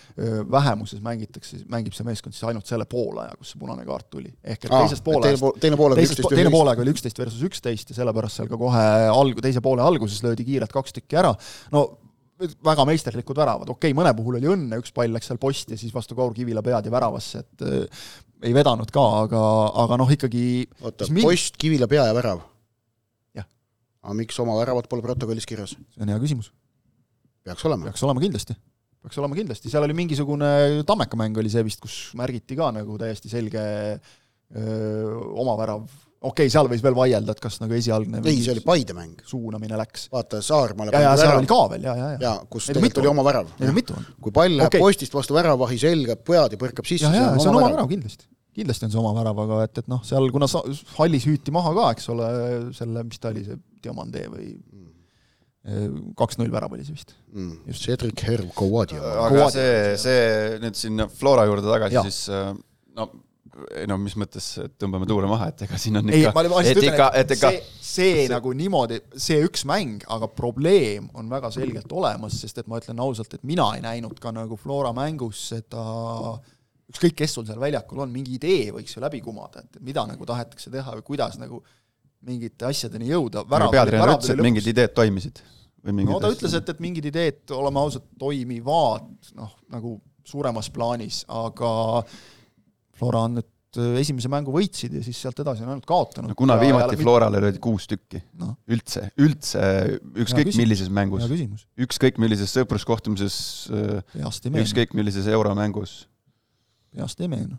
vähemuses mängitakse, mängib see meeskond siis ainult selle poolaja, kus see punane kaart tuli. ehk et teisest poolajast, teine poolaeg teisest, teine poolaeg oli üksteist versus üksteist ja sellepärast seal ka kohe alg-, teise poole alguses löödi kiirelt kaks tükki ära, no väga meisterlikud väravad, okei okay,, mõne puhul oli õnne, üks pall läks seal posti ja siis vastu Kaur Kivila pead ja väravasse, et ei vedanud ka, aga, aga noh, ikkagi oota, post, Kivila pea ja värav? Aga miks oma väravat pole protokollis kirjas? see on hea küsimus. peaks olema? peaks olema kindlasti. peaks olema kindlasti, seal oli mingisugune Tammeka mäng oli see vist, kus märgiti ka nagu täiesti selge öö, oma värav okei okay,, seal võis veel vaielda, et kas nagu esialgne ei, see oli Paide mäng. suunamine läks. vaata, Saarmaale ja, ja seal oli ka veel, ja, ja, ja. jaa, kus tegelikult oli oma värav. Kui pall läheb okay. postist vastu väravahi selga, pead ja põrkab sisse, see on, see on oma värav kindlasti. Kindlasti on see oma värav, aga et, et noh, seal kuna sa-, hallis hüüti maha ka, eks ole, selle, mis ta oli, see Diamandee või kaks-null värav oli see vist. Mm.. Cedric Herv Kovadio. aga see, see nüüd sinna Flora juurde tagasi, siis no ei no mis mõttes, et tõmbame tuure maha, et ega siin on ikka, et ütlen, ikka, et ega see, see, see nagu niimoodi, see üks mäng, aga probleem on väga selgelt olemas, sest et ma ütlen ausalt, et mina ei näinud ka nagu Flora mängus seda ükskõik, kes sul seal väljakul on, mingi idee võiks ju läbi kumada, et mida nagu tahetakse teha või kuidas nagu mingite asjadeni jõuda. peatreener ütles, et mingid ideed toimisid? no ta ütles, et, et mingid ideed, oleme ausad, toimivad noh, nagu suuremas plaanis, aga Flora on nüüd äh, esimese mängu võitsid ja siis sealt edasi on ainult kaotanud. no kuna viimati ja Florale löödi kuus tükki no., üldse, üldse ükskõik millises mängus, ükskõik millises sõpruskohtumises, äh, ükskõik millises euromängus. Peast ei meenu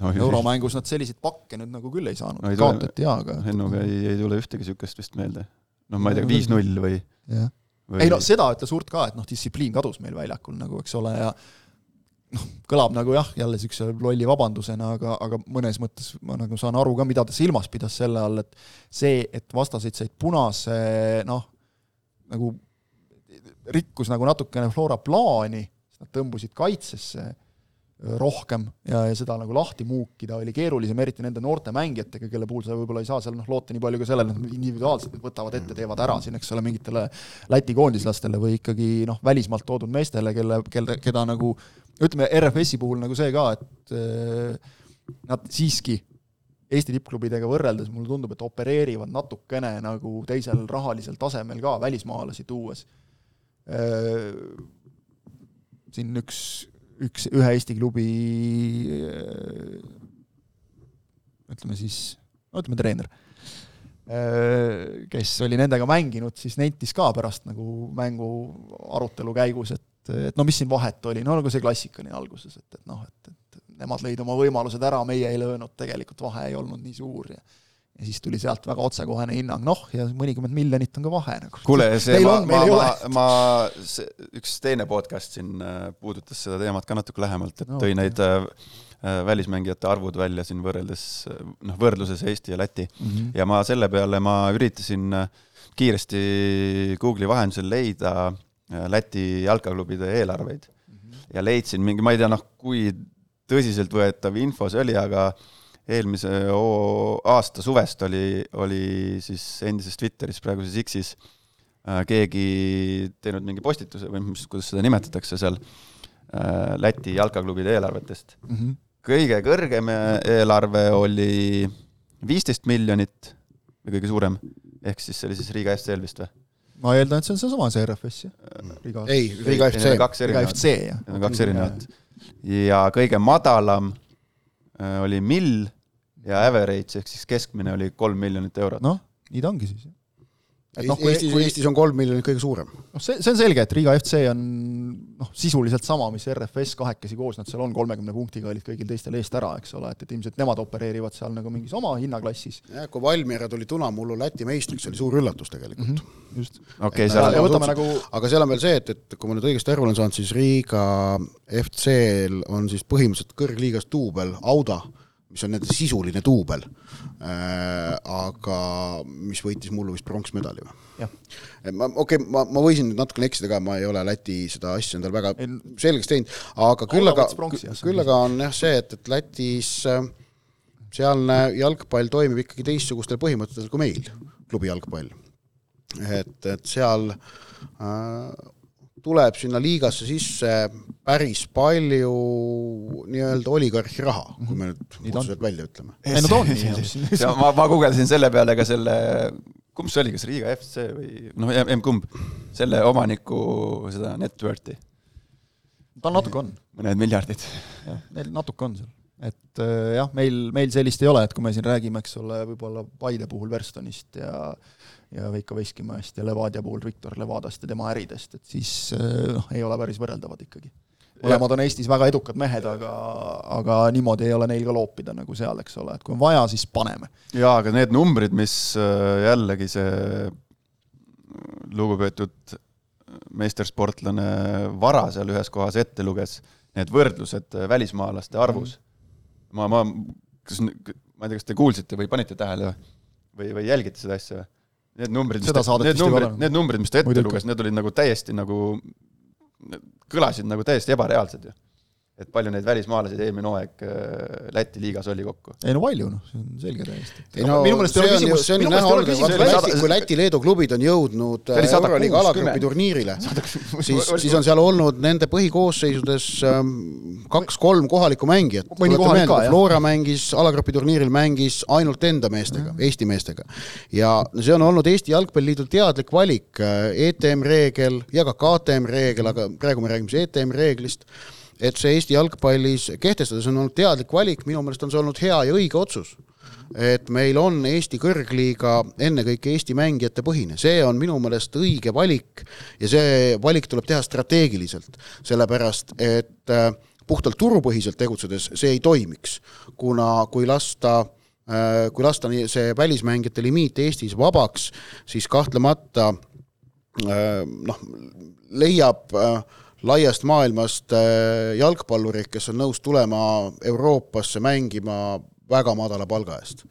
no, euromängus nad selliseid pakke nüüd nagu küll ei saanud no,, kaotati jaa, aga Hennuga ei, ei tule ühtegi niisugust vist meelde. noh, ma ei tea, viis-null või? või ei no seda ütles Urt ka, et noh, distsipliin kadus meil väljakul nagu, eks ole, ja noh, kõlab nagu jah, jälle niisuguse lolli vabandusena, aga, aga mõnes mõttes ma nagu saan aru ka, mida ta silmas pidas selle all, et see, et vastased said punase noh, nagu rikkus nagu natukene Flora plaani, nad tõmbusid kaitsesse rohkem ja, ja seda nagu lahti muukida oli keerulisem, eriti nende noorte mängijatega, kelle puhul sa võib-olla ei saa seal noh, loota nii palju ka sellele, et nad individuaalselt võtavad ette, teevad ära siin, eks ole, mingitele Läti koondislastele või ikkagi noh, välismaalt toodud meestele, kelle, kelle, keda nagu ütleme, RFS-i puhul nagu see ka, et äh, nad siiski Eesti tippklubidega võrreldes mulle tundub, et opereerivad natukene nagu teisel rahalisel tasemel ka välismaalasi tuues äh,. siin üks üks, ühe Eesti klubi ütleme siis, no ütleme treener, kes oli nendega mänginud, siis nentis ka pärast nagu mängu arutelu käigus, et, et no mis siin vahet oli, no nagu see klassikaline alguses, et, et noh, et, et nemad lõid oma võimalused ära, meie ei löönud, tegelikult vahe ei olnud nii suur ja ja siis tuli sealt väga otsekohene hinnang, noh, ja mõnikümmend miljonit on ka vahe nagu. kuule, see ma, ma, ma, ma, see, üks teine podcast siin äh, puudutas seda teemat ka natuke lähemalt, et no, tõi neid äh, äh, välismängijate arvud välja siin võrreldes, äh, noh, võrdluses Eesti ja Läti mm. -hmm. ja ma selle peale, ma üritasin kiiresti Google'i vahendusel leida Läti jalkaklubide eelarveid mm -hmm. ja leidsin mingi, ma ei tea, noh, kui tõsiseltvõetav info see oli, aga eelmise aasta suvest oli, oli siis endises Twitteris, praeguses X-is äh, keegi teinud mingi postituse või mis, kuidas seda nimetatakse seal äh, Läti jalkaklubide eelarvetest mm. -hmm. kõige kõrgem eelarve oli viisteist miljonit või kõige suurem, ehk siis see oli siis Riga FC-l vist või? ma eeldan, et see on seesama, see RFS, jah? Riga ei, Riga FC. Riga FC, jah. Need on kaks erinevat. ja kõige madalam äh, oli mill ja average ehk siis keskmine oli kolm miljonit eurot. noh, nii ta ongi siis. et noh, kui Eestis kui..., Eestis on kolm miljonit kõige suurem. noh, see, see on selge, et Riga FC on noh, sisuliselt sama, mis RFS kahekesi koos, nad seal on kolmekümne punktiga, olid kõigil teistel eest ära, eks ole, et, et ilmselt nemad opereerivad seal nagu mingis oma hinnaklassis. jah, kui Valmiera tuli Tunamullu Läti meistriks, see oli suur üllatus tegelikult mm. -hmm, just. okei okay,, seal võtame nagu aga seal on veel see, et, et kui ma nüüd õigesti aru olen saanud, siis Riga FC-l on siis põhimõtteliselt kõrgliigas duubel Auda mis on nende sisuline duubel äh,, aga mis võitis mullu vist pronksmedali või? ma, okei okay,, ma, ma võisin nüüd natukene eksida ka, ma ei ole Läti seda asja endale väga en... selgeks teinud, aga küll aga, küll aga on jah see, et, et Lätis äh, sealne jalgpall toimib ikkagi teistsugustel põhimõtetel kui meil, klubi jalgpall. et, et seal äh, tuleb sinna liigasse sisse päris palju nii-öelda oligarhi raha, kui me nüüd otseselt välja ütleme. ei no ta on nii. ma, ma guugeldasin selle peale ka selle, kumb see oli, kas Riiga FC või noh, emb-kumb, selle omaniku seda net worth'i. tal natuke on. mõned miljardid. jah, neil natuke on seal et äh, jah, meil, meil sellist ei ole, et kui me siin räägime, eks ole, võib-olla Paide puhul Verstonist ja ja Veiko Veskimäest ja Levadia puhul Viktor Levadast ja tema äridest, et siis äh, noh, ei ole päris võrreldavad ikkagi. mõlemad on Eestis väga edukad mehed, aga, aga niimoodi ei ole neil ka loopida nagu seal, eks ole, et kui on vaja, siis paneme. jaa, aga need numbrid, mis äh, jällegi see lugupeetud meistersportlane Vara seal ühes kohas ette luges, need võrdlused välismaalaste arvus mm ma, ma, kas, ma ei tea, kas te kuulsite või panite tähele või, või jälgite seda asja? Need numbrid, mis ta, need numbrid, need numbrid, mis ta ette luges, need olid nagu täiesti nagu, kõlasid nagu täiesti ebareaalsed ju et palju neid välismaalasi eelmine hooaeg äh, Läti liigas oli kokku? ei no palju, noh, see on selge täiesti. ei no minu meelest see on ju, see on ju näha olnud, Läti, kui Läti-Leedu klubid on jõudnud äh, Euroliiga alagrupi turniirile, siis, siis on seal olnud nende põhikoosseisudes ähm, kaks-kolm kohalikku mängijat. Flora mängis, alagrupi turniiril mängis ainult enda meestega, Eesti meestega. ja see on olnud Eesti Jalgpalliliidu teadlik valik, äh, ETM reegel ja ka KTM reegel, aga praegu me räägime siis ETM reeglist et see Eesti jalgpallis kehtestada, see on olnud teadlik valik, minu meelest on see olnud hea ja õige otsus. et meil on Eesti kõrgliiga ennekõike Eesti mängijate põhine, see on minu meelest õige valik ja see valik tuleb teha strateegiliselt, sellepärast et äh, puhtalt turupõhiselt tegutsedes see ei toimiks, kuna kui lasta äh, kui lasta see välismängijate limiit Eestis vabaks, siis kahtlemata äh, noh, leiab äh, laiast maailmast äh, jalgpallurid, kes on nõus tulema Euroopasse mängima väga madala palga eest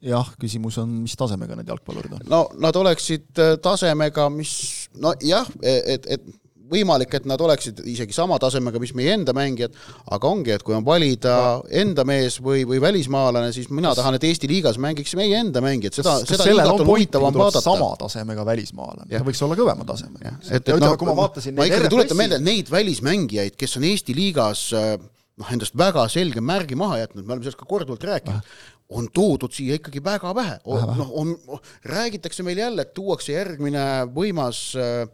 jah, küsimus on, mis tasemega need jalgpallurid on? no nad oleksid äh, tasemega, mis nojah, et, et võimalik, et nad oleksid isegi sama tasemega, mis meie enda mängijad, aga ongi, et kui on valida enda mees või, või välismaalane, siis mina tahan, et Eesti liigas mängiks meie enda mängijad, seda, seda liigat on huvitavam vaadata. sama tasemega välismaalane, ta võiks olla kõvema tasemega. et, et noh, ma ma ikkagi tuletan meelde, et neid välismängijaid, kes on Eesti liigas noh, endast väga selge märgi maha jätnud, me oleme sellest ka korduvalt rääkinud, on toodud siia ikkagi väga vähe, noh, on, räägitakse meil jälle, et tuuakse järgmine võimas äh,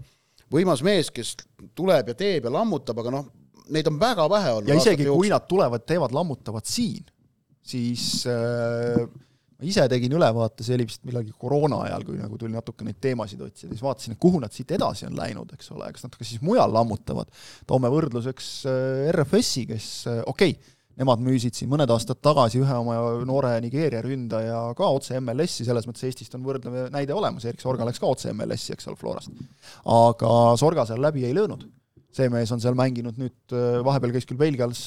võimas mees, kes tuleb ja teeb ja lammutab, aga noh, neid on väga vähe olnud. ja isegi kui nad tulevad, teevad, lammutavad siin, siis äh, ma ise tegin ülevaate, see oli vist millalgi koroona ajal, kui nagu tuli natuke neid teemasid otsida, siis vaatasin, et kuhu nad siit edasi on läinud, eks ole, kas nad ka siis mujal lammutavad. toome võrdluseks äh, RFS-i, kes äh, okei okay,, nemad müüsid siin mõned aastad tagasi ühe oma noore Nigeeria ründaja ka otse MLS-i, selles mõttes Eestist on võrdlev näide olemas, Erik Sorga läks ka otse MLS-i, eks ole, Florast. aga Sorga seal läbi ei löönud. see mees on seal mänginud nüüd, vahepeal käis küll Belgias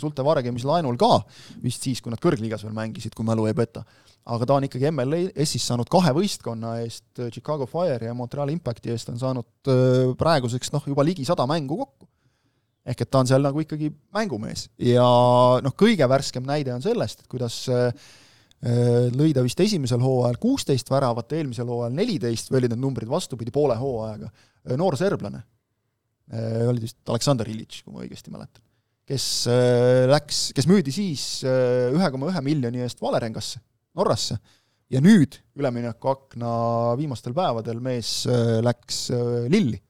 Sulte Varegemis laenul ka, vist siis, kui nad kõrgliigas veel mängisid, kui mälu ei peta. aga ta on ikkagi MLS-is saanud kahe võistkonna eest, Chicago Fire ja Montreal Impacti eest on saanud praeguseks noh, juba ligi sada mängu kokku ehk et ta on seal nagu ikkagi mängumees. Ja noh, kõige värskem näide on sellest, et kuidas äh, lõi ta vist esimesel hooajal kuusteist väravat, eelmisel hooajal neliteist või olid need numbrid vastupidi poole hooajaga, äh, noor serblane, äh, oli vist Aleksandr Ilitš, kui ma õigesti mäletan, kes läks, kes müüdi siis ühe koma ühe miljoni eest Valerengasse, Norrasse, ja nüüd üleminekuakna viimastel päevadel mees läks Lilli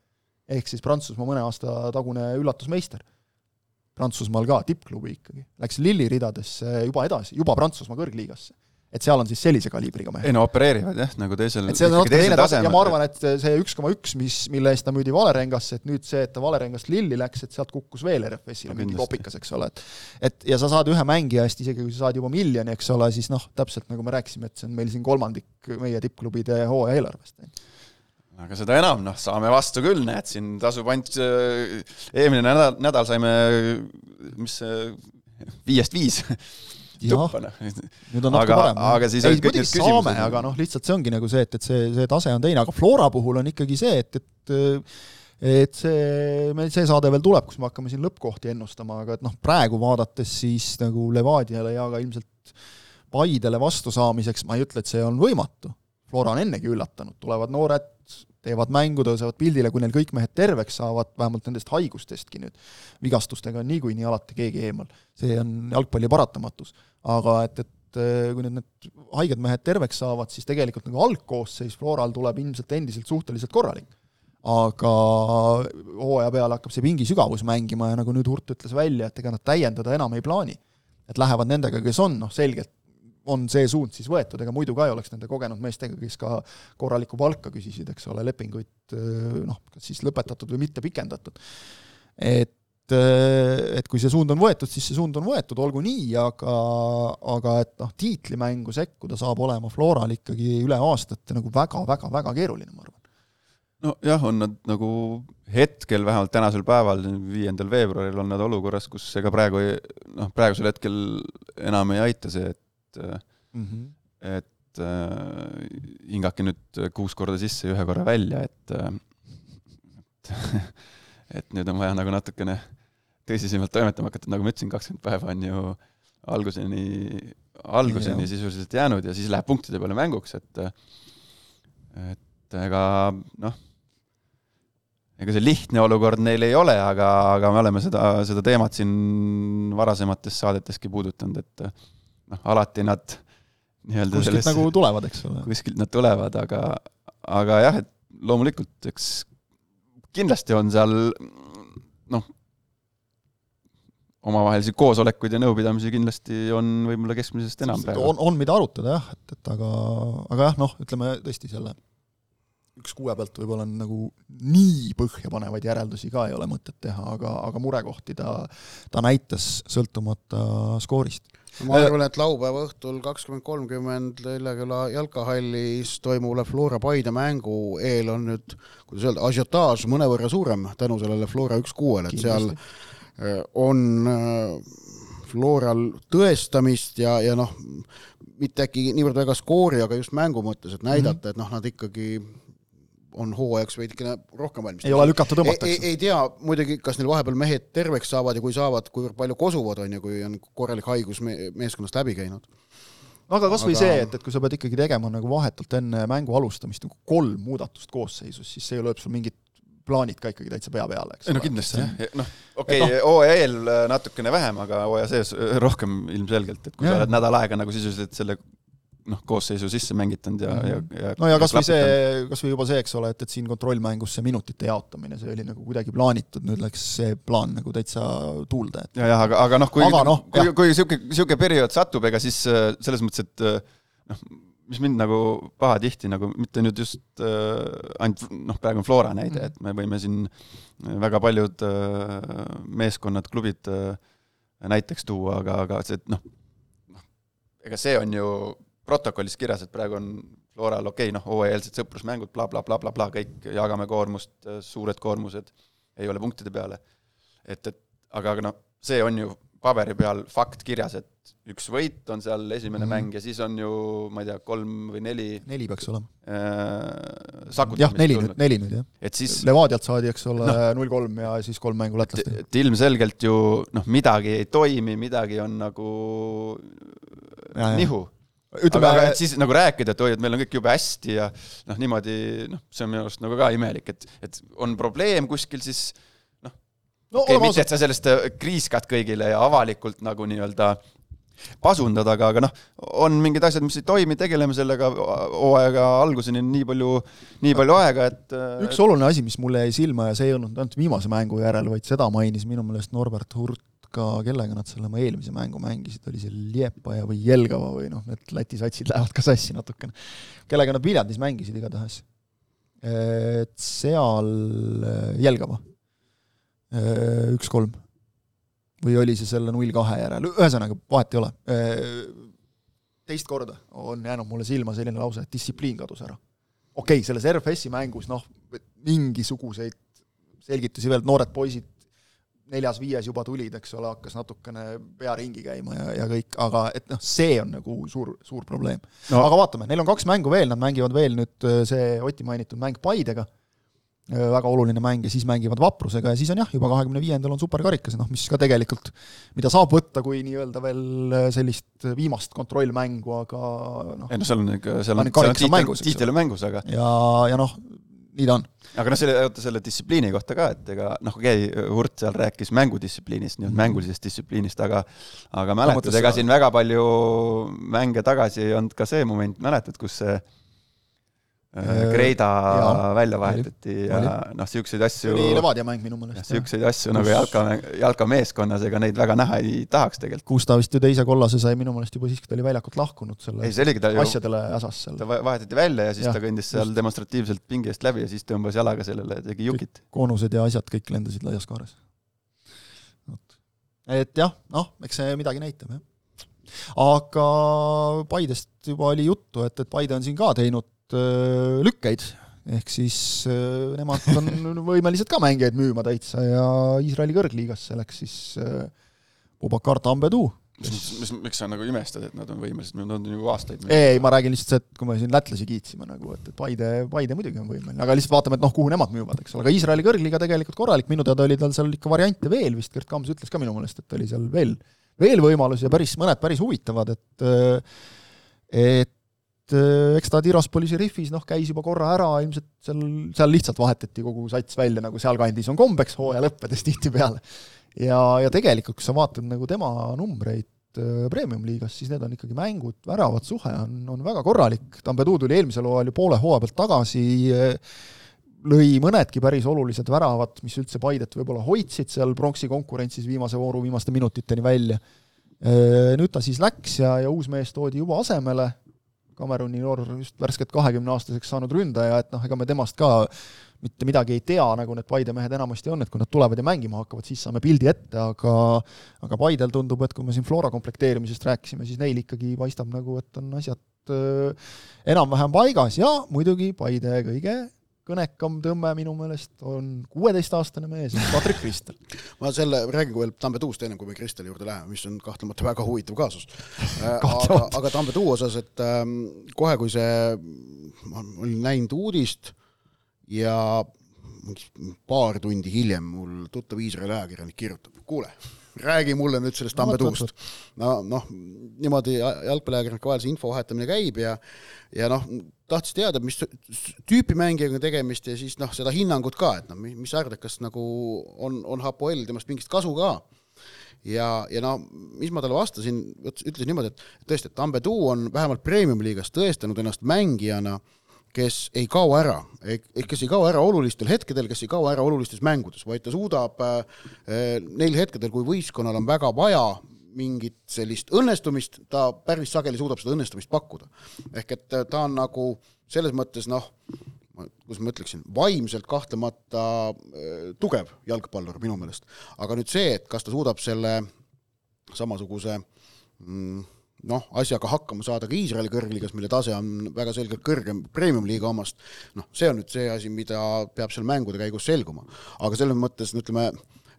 ehk siis Prantsusmaa mõne aasta tagune üllatusmeister. Prantsusmaal ka tippklubi ikkagi, läks Lilli ridadesse juba edasi, juba Prantsusmaa kõrgliigasse. et seal on siis sellise kaliibriga mehed. ei no opereerivad jah, nagu teisel et see on natuke teine tase ja ma arvan, et see üks koma üks, mis, mille eest ta müüdi Valerengasse, et nüüd see, et ta Valerengast Lilli läks, et sealt kukkus veel RFS-ile no, mingi kopikas, eks ole, et et ja sa saad ühe mängija eest, isegi kui sa saad juba miljoni, eks ole, siis noh, täpselt nagu me rääkisime, et see on meil siin kolmandik meie tippklubide hooaja eelarvest aga seda enam, noh, saame vastu küll, näed, siin tasub ainult, äh, eelmine nädal, nädal saime, mis viiest viis tuppa, noh. nüüd on natuke aga, parem. aga siis ei, muidugi saame, aga noh, lihtsalt see ongi nagu see, et, et see, see tase on teine, aga Flora puhul on ikkagi see, et, et et see, meil see saade veel tuleb, kus me hakkame siin lõppkohti ennustama, aga et noh, praegu vaadates siis nagu Levadiale ja ka ilmselt Paidele vastusaamiseks ma ei ütle, et see on võimatu. Flora on ennegi üllatanud, tulevad noored, teevad mängu, tõusevad pildile, kui neil kõik mehed terveks saavad, vähemalt nendest haigustestki nüüd, vigastustega on niikuinii alati keegi eemal. see on jalgpalli paratamatus. aga et, et kui nüüd need haiged mehed terveks saavad, siis tegelikult nagu algkoosseis Floral tuleb ilmselt endiselt suhteliselt korralik aga hooaja peale hakkab see pingisügavus mängima ja nagu nüüd Hurt ütles välja, et ega nad täiendada enam ei plaani. et lähevad nendega, kes on, noh selgelt on see suund siis võetud, ega muidu ka ei oleks nende kogenud meestega, kes ka korralikku palka küsisid, eks ole, lepinguid noh, kas siis lõpetatud või mitte pikendatud. et et kui see suund on võetud, siis see suund on võetud, olgu nii, aga aga et noh, tiitlimängu sekkuda saab olema Floral ikkagi üle aastate nagu väga-väga-väga keeruline, ma arvan nojah, on nad nagu hetkel, vähemalt tänasel päeval, viiendal veebruaril on nad olukorras, kus ega praegu noh, praegusel hetkel enam ei aita see, et mm, -hmm. et äh, hingake nüüd kuus korda sisse ja ühe korra välja, et et, et nüüd on vaja nagu natukene tõsisemalt toimetama hakata, nagu ma ütlesin, kakskümmend päeva on ju alguseni, alguseni ja. sisuliselt jäänud ja siis läheb punktide peale mänguks, et et ega noh ega see lihtne olukord neil ei ole, aga, aga me oleme seda, seda teemat siin varasemates saadeteski puudutanud, et noh, alati nad nii-öelda kuskilt selles, nagu tulevad, eks ole. kuskilt nad tulevad, aga, aga jah, et loomulikult, eks kindlasti on seal noh, omavahelisi koosolekuid ja nõupidamisi kindlasti on võib-olla keskmisest enam praegu. on, on, mida arutada jah, et, et aga, aga jah, noh, ütleme tõesti selle üks kuue pealt võib-olla on nagu nii põhjapanevaid järeldusi ka ei ole mõtet teha, aga, aga murekohti ta, ta näitas sõltumata skoorist. Ma arvan, et laupäeva õhtul kakskümmend kolmkümmend Lilleküla jalkahallis toimuvale Flora Paide mängu eel on nüüd, kuidas öelda, asiotaaž mõnevõrra suurem tänu sellele Flora üks kuuele, et seal äh, on äh, Floral tõestamist ja, ja noh, mitte äkki niivõrd väga skoori, aga just mängu mõttes, et näidata mm, -hmm. et noh, nad ikkagi on hooajaks veidikene rohkem valmis. ei ole lükata tõmmata, eks? ei tea muidugi, kas neil vahepeal mehed terveks saavad ja kui saavad, kuivõrd palju kosuvad, on ju, kui on korralik haigus me meeskonnast läbi käinud. aga kas või aga... see, et, et kui sa pead ikkagi tegema nagu vahetult enne mängu alustamist nagu kolm muudatust koosseisus, siis see lööb sul mingit plaanid ka ikkagi täitsa pea peale, eks ei no kindlasti jah, noh okei okay, no., hooaja eel natukene vähem, aga hooaja sees rohkem ilmselgelt, et kui ja. sa oled nädal aega nagu sisuliselt selle noh, koosseisu sisse mängitanud ja, ja, mhm. ja no ja kas või see, kas või juba see, eks ole, et, et siin kontrollmängus see minutite jaotamine, see oli nagu kuidagi plaanitud, nüüd läks see plaan nagu täitsa tuulde, et ja, jah, aga, aga noh, kui, no, kui, kui niisugune, niisugune periood satub, ega siis äh, selles mõttes, et äh, noh, mis mind nagu pahatihti nagu, mitte nüüd just äh, ainult noh, praegu on Flora näide mm., et me võime siin väga paljud äh, meeskonnad, klubid äh, näiteks tuua, aga, aga see, et noh, noh, ega see on ju protokollis kirjas, et praegu on Floral okei okay,, noh, hooajaeelsed sõprusmängud bla, bla, blablabla, bla, kõik jagame koormust, suured koormused ei ole punktide peale. et, et aga, aga noh, see on ju paberi peal fakt kirjas, et üks võit on seal esimene mm -hmm. mäng ja siis on ju, ma ei tea, kolm või neli neli peaks olema äh,. jah, neli nüüd, neli nüüd jah. et siis Levadialt saadi, eks ole, null kolm ja siis kolm mängu lätlastega. et ilmselgelt ju noh, midagi ei toimi, midagi on nagu ja, nihu ütleme, aga et siis nagu rääkida, et oi, et meil on kõik jube hästi ja noh, niimoodi noh, see on minu arust nagu ka imelik, et, et on probleem kuskil, siis noh no, okay,, mitte et sa sellest äh, kriiskad kõigile ja avalikult nagu nii-öelda pasundad, aga, aga noh, on mingid asjad, mis ei toimi, tegeleme sellega hooajaga alguseni nii palju, nii palju aega, et äh, üks oluline asi, mis mulle jäi silma ja see ei olnud ainult viimase mängu järel, vaid seda mainis minu meelest Norbert Hurt ka, kellega nad selle oma eelmise mängu mängisid, oli see Liepaja või Jelgava või noh, need Läti satsid lähevad ka sassi natukene. kellega nad Viljandis mängisid igatahes. et seal äh, Jelgava, äh, üks-kolm. või oli see selle null kahe järel, ühesõnaga, vahet ei ole. Äh, teist korda on jäänud mulle silma selline lause, et distsipliin kadus ära. okei okay,, selles RFS-i mängus noh, mingisuguseid selgitusi veel, noored poisid neljas-viies juba tulid, eks ole, hakkas natukene pea ringi käima ja, ja kõik, aga et noh, see on nagu suur, suur probleem no.. aga vaatame, neil on kaks mängu veel, nad mängivad veel nüüd äh, see Oti mainitud mäng Paidega väga oluline mäng ja siis mängivad vaprusega ja siis on jah, juba kahekümne viiendal on superkarikas, noh mis ka tegelikult, mida saab võtta kui nii-öelda veel sellist viimast kontrollmängu, aga noh. ei no seal on ikka, seal on, seal on tiitel, tiitel on mängus, aga ja, ja noh, nii ta on. aga noh, selle, oota selle distsipliini kohta ka, et ega noh, okei okay,, Hurt seal rääkis mängudistsipliinist, nii-öelda mängulisest distsipliinist, aga aga mäletad, ega siin väga palju mänge tagasi ei olnud ka see moment, mäletad, kus see Kreida äh, ja, välja vahetati ja noh, niisuguseid asju see oli Levadia mäng minu meelest. niisuguseid asju nagu jalka, jalkameeskonnas, ega neid väga näha ei tahaks tegelikult. Kuusta vist ju teise kollase sai minu meelest juba siis, kui ta oli väljakult lahkunud selle ei, see oligi ta ju asjadele äsas seal. ta vahetati välja ja siis ja, ta kõndis seal just. demonstratiivselt pingi eest läbi ja siis tõmbas jalaga sellele, tegi jukit. koonused ja asjad kõik lendasid laias kaares. et jah, noh, eks see midagi näitab, jah aga Paidest juba oli juttu, et, et Paide on siin ka teinud Äh, lükkeid, ehk siis äh, nemad on võimelised ka mängijaid müüma täitsa ja Iisraeli kõrgliigasse läks siis äh, Bubakar Tambedu. mis, mis, miks sa nagu imestad, et nad on võimelised, nad on ju aastaid müünud? ei, ma räägin lihtsalt see, et kui me siin lätlasi kiitsime nagu, et, et Paide, Paide muidugi on võimeline, aga lihtsalt vaatame, et noh, kuhu nemad müüvad, eks ole, aga Iisraeli kõrgliiga tegelikult korralik, minu teada oli tal seal ikka variante veel vist, Gerd Kams ütles ka minu meelest, et oli seal veel, veel võimalusi ja päris, mõned päris huvitavad, et et et äh, eks ta Tiraspolis ja Riffis noh, käis juba korra ära, ilmselt seal, seal lihtsalt vahetati kogu sats välja, nagu sealkandis on kombeks hooaja lõppedes tihtipeale. ja, ja tegelikult, kui sa vaatad nagu tema numbreid äh, premium-liigas, siis need on ikkagi mängud, väravad, suhe on, on väga korralik, Tambedu tuli eelmisel hooajal ju poole hooaja pealt tagasi, äh, lõi mõnedki päris olulised väravad, mis üldse Paidet võib-olla hoidsid seal pronksi konkurentsis viimase vooru viimaste minutiteni välja. Nüüd ta siis läks ja, ja uus mees toodi juba asemele, Kameruni noor, just värskelt kahekümneaastaseks saanud ründaja, et noh, ega me temast ka mitte midagi ei tea, nagu need Paide mehed enamasti on, et kui nad tulevad ja mängima hakkavad, siis saame pildi ette, aga aga Paidel tundub, et kui me siin Flora komplekteerimisest rääkisime, siis neil ikkagi paistab nagu, et on asjad äh, enam-vähem paigas ja muidugi Paide kõige kõnekam tõmme minu meelest on kuueteistaastane mees, Patrick Kristel. ma selle, räägin veel Tambetuust enne, kui me Kristeli juurde läheme, mis on kahtlemata väga huvitav kaasus äh, aga, aga Tambetuu osas, et ähm, kohe, kui see, ma olin näinud uudist ja paar tundi hiljem mul tuttav Iisraeli ajakirjanik kirjutab, kuule, räägi mulle nüüd sellest Tambetuust. no noh, niimoodi jalgpalliajakirjanike vahel see info vahetamine käib ja ja noh, tahtis teada, mis tüüpi mängijaga on tegemist ja siis noh, seda hinnangut ka, et noh, mis sa arvad, kas nagu on, on Hapoel temast mingit kasu ka? ja, ja no mis ma talle vastasin, ütlesin niimoodi, et tõesti, et Tambedu on vähemalt premium-liigas tõestanud ennast mängijana, kes ei kao ära, kes ei kao ära olulistel hetkedel, kes ei kao ära olulistes mängudes, vaid ta suudab äh, neil hetkedel, kui võistkonnal on väga vaja mingit sellist õnnestumist, ta päris sageli suudab seda õnnestumist pakkuda. ehk et äh, ta on nagu selles mõttes noh, kuidas ma ütleksin, vaimselt kahtlemata äh, tugev jalgpallur minu meelest. aga nüüd see, et kas ta suudab selle samasuguse mm, noh, asjaga hakkama saada ka Iisraeli kõrgliigas, mille tase on väga selgelt kõrgem premium-liiga omast, noh, see on nüüd see asi, mida peab seal mängude käigus selguma. aga selles mõttes, no ütleme,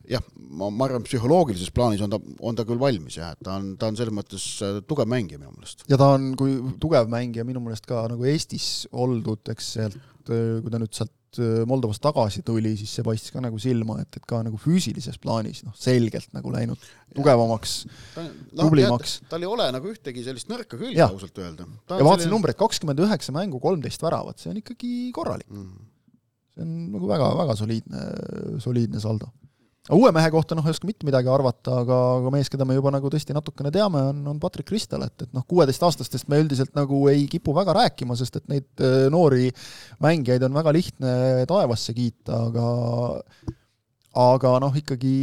jah, ma, ma arvan, psühholoogilises plaanis on ta, on ta küll valmis jah, et ta on, ta on selles mõttes äh, tugev mängija minu meelest. ja ta on, kui tugev mängija minu meelest ka nagu Eestis oldud, eks sealt, äh, kui ta nüüd sealt äh, Moldovast tagasi tuli, siis see paistis ka nagu silma, et, et ka nagu füüsilises plaanis noh, selgelt nagu läinud tugevamaks, no, tublimaks. tal ei ole nagu ühtegi sellist nõrka külge ausalt öelda. ja vaatasin selline... numbreid, kakskümmend üheksa mängu, kolmteist väravat, see on ikkagi korralik mm.. see on nagu väga, väga soliidne, soliidne saldo uue mehe kohta noh, ei oska mitte midagi arvata, aga, aga mees, keda me juba nagu tõesti natukene teame, on, on Patrick Kristel, et, et noh, kuueteistaastastest me üldiselt nagu ei kipu väga rääkima, sest et neid äh, noori mängijaid on väga lihtne taevasse kiita, aga aga noh, ikkagi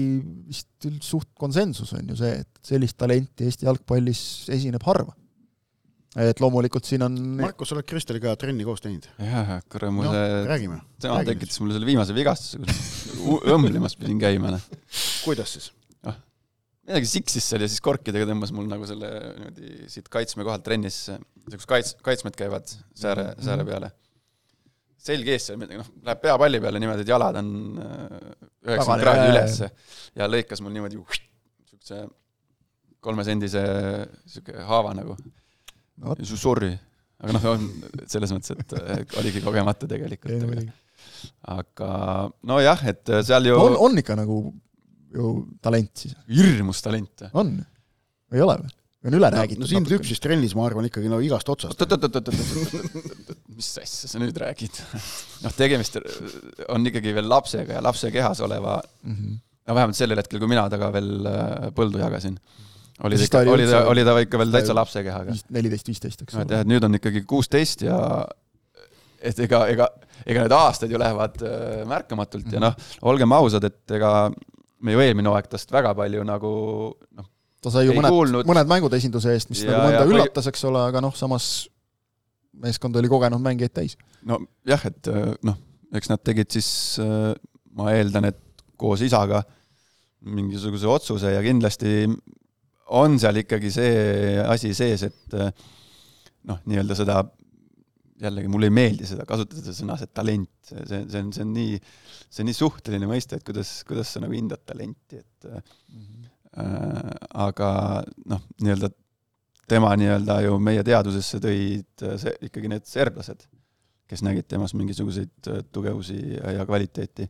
vist suht konsensus on ju see, et sellist talenti Eesti jalgpallis esineb harva et loomulikult siin on Markus, sa oled Kristeliga trenni koos teinud? jah, kurat, mul no, see tema räägime. tekitas mulle selle viimase vigastuse, kus õmblemas pidin käima, noh. kuidas siis? noh, midagi siksis seal ja siis korkidega tõmbas mul nagu selle niimoodi siit kaitsme kohalt trennis, kus kaits-, kaitsmed käivad sääre -hmm. sääre peale. selg ees seal, noh, läheb pea palli peale niimoodi, et jalad on äh, üheksakümmend kraadi üles ja lõikas mul niimoodi niisuguse kolmesendise niisugune haava nagu no,. sorry, aga noh, on selles mõttes, et oligi kogemata tegelikult. aga nojah, et seal ju on, on ikka nagu ju talent siis? hirmus talent. on? ei ole või? on üle räägitud? no sind lüpsis trennis, ma arvan, ikkagi no igast otsast. oot-oot-oot-oot-oot, mis asja sa nüüd räägid? noh, tegemist on ikkagi veel lapsega ja lapse kehas oleva mm, -hmm. no vähemalt sellel hetkel, kui mina temaga veel äh, põldu jagasin oli ta ikka, oli ta, oli ta ikka veel täitsa lapse kehaga. neliteist, viisteist, eks ole. et nüüd on ikkagi kuusteist ja et ega, ega, ega need aastad ju lähevad äh, märkamatult mm -hmm. ja noh, olgem ausad, et ega me ju eelmine hooaeg tast väga palju nagu noh, ta sai ju mõned, kuulnud. mõned mängud esinduse eest, mis ja, nagu mõnda ja, üllatas, eks ole, aga noh, samas meeskond oli kogenud mängijaid täis. nojah, et äh, noh, eks nad tegid siis, äh, ma eeldan, et koos isaga mingisuguse otsuse ja kindlasti on seal ikkagi see asi sees, et eh, noh, nii-öelda seda, jällegi mulle ei meeldi seda kasutada, seda sõna, see talent, see, see, on, see on nii, see on nii suhteline mõiste, et kuidas, kuidas sa nagu hindad talenti, et mm -hmm. äh, aga noh, nii-öelda tema nii-öelda ju meie teadvusesse tõid see, ikkagi need serblased, kes nägid temas mingisuguseid tugevusi ja kvaliteeti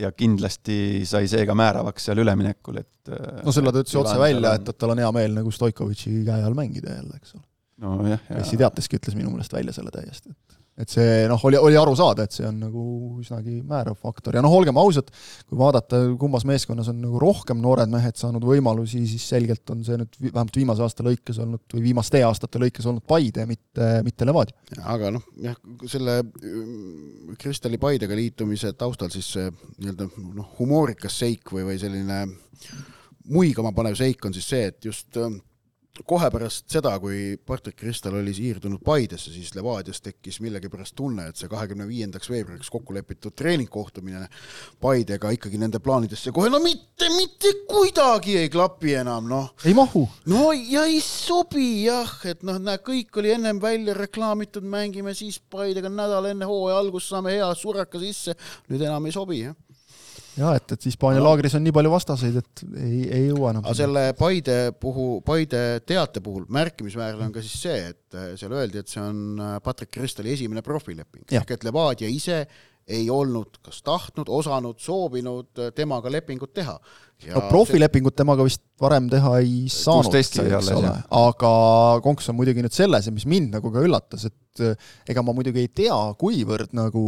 ja kindlasti sai see ka määravaks seal üleminekul, et no selle ta ütles otse välja, et, et tal on hea meel nagu Stoikovitši käe all mängida jälle, eks ole. nojah, jah. Messi teateski ütles minu meelest välja selle täiesti, et see noh, oli, oli aru saada, et see on nagu üsnagi määrav faktor ja noh, olgem ausad, kui vaadata, kumbas meeskonnas on nagu rohkem noored mehed saanud võimalusi, siis selgelt on see nüüd vähemalt viimase aasta lõikes olnud või viimaste aastate lõikes olnud Paide, mitte, mitte Levadia. aga noh, jah, selle Kristali Paidega liitumise taustal siis see nii-öelda noh, humoorikas seik või, või selline muigama panev seik on siis see, et just kohe pärast seda, kui Patrick Kristal oli siirdunud Paidesse, siis Levadias tekkis millegipärast tunne, et see kahekümne viiendaks veebruariks kokku lepitud treeningkohtumine Paidega ikkagi nende plaanidesse kohe no mitte, mitte kuidagi ei klapi enam, noh. ei mahu. no ja ei sobi jah, et noh, näe, kõik oli ennem välja reklaamitud, mängime siis Paidega nädal enne hooaja algust, saame hea suraka sisse, nüüd enam ei sobi, jah jah, et, et Hispaania no. laagris on nii palju vastaseid, et ei, ei jõua enam. aga selle Paide puhul, Paide teate puhul märkimisväärne on ka siis see, et äh, seal öeldi, et see on äh, Patrick Kristali esimene profileping, ehk et Levadia ise ei olnud kas tahtnud, osanud, soovinud äh, temaga lepingut teha. no profilepingut temaga vist varem teha ei saanud, eks ole, aga konks on muidugi nüüd selles ja mis mind nagu ka üllatas, et ega ma muidugi ei tea, kuivõrd nagu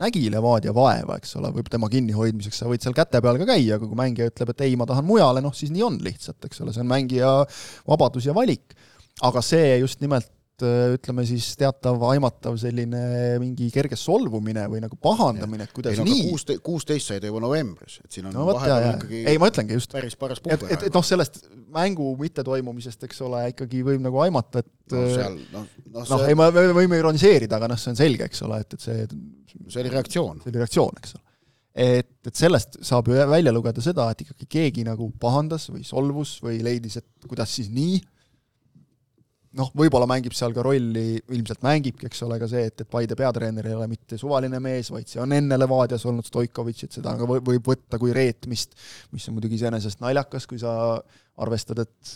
nägi Levadia vaeva, eks ole, võib tema kinnihoidmiseks, sa võid seal käte peal ka käia, aga kui mängija ütleb, et ei, ma tahan mujale, noh siis nii on lihtsalt, eks ole, see on mängija vabadus ja valik. aga see just nimelt ütleme siis teatav aimatav selline mingi kerge solvumine või nagu pahandamine, et kuidas ei, no, nii. kuusteist, kuusteist sai ta juba novembris, et siin on no, vahepeal ikkagi ei, ma ütlengi just, päris paras et, et, et noh, sellest mängu mittetoimumisest, eks ole, ikkagi võib nagu aimata, et no, seal, noh, noh, noh, ei, me võime ironiseerida, aga noh, see on selge, eks ole, et, et see see oli reaktsioon. see oli reaktsioon, eks ole. et, et sellest saab ju välja lugeda seda, et ikkagi keegi nagu pahandas või solvus või leidis, et kuidas siis nii, noh, võib-olla mängib seal ka rolli, ilmselt mängibki, eks ole, ka see, et, et Paide peatreener ei ole mitte suvaline mees, vaid see on enne Levadias olnud Stoikovitš, et seda ka võib võtta kui reetmist, mis on muidugi iseenesest naljakas, kui sa arvestad, et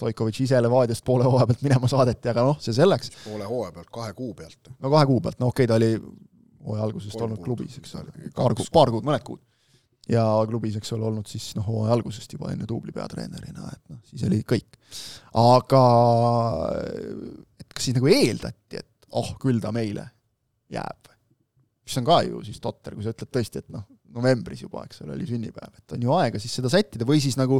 Stoikovitš ise Levadiast poole hooaja pealt minema saadeti, aga noh, see selleks. poole hooaja pealt, kahe kuu pealt. no kahe kuu pealt, no okei okay,, ta oli hooaja algusest Kolm olnud klubis, eks ole, paar kuud, paar kuud, mõned kuud. Ja klubis, eks ole, olnud siis noh, hooaja algusest juba enne duubli peatreenerina, et noh, siis oli kõik. aga et kas siis nagu eeldati, et oh, küll ta meile jääb? mis on ka ju siis totter, kui sa ütled tõesti, et noh, novembris juba, eks ole, oli sünnipäev, et on ju aega siis seda sättida või siis nagu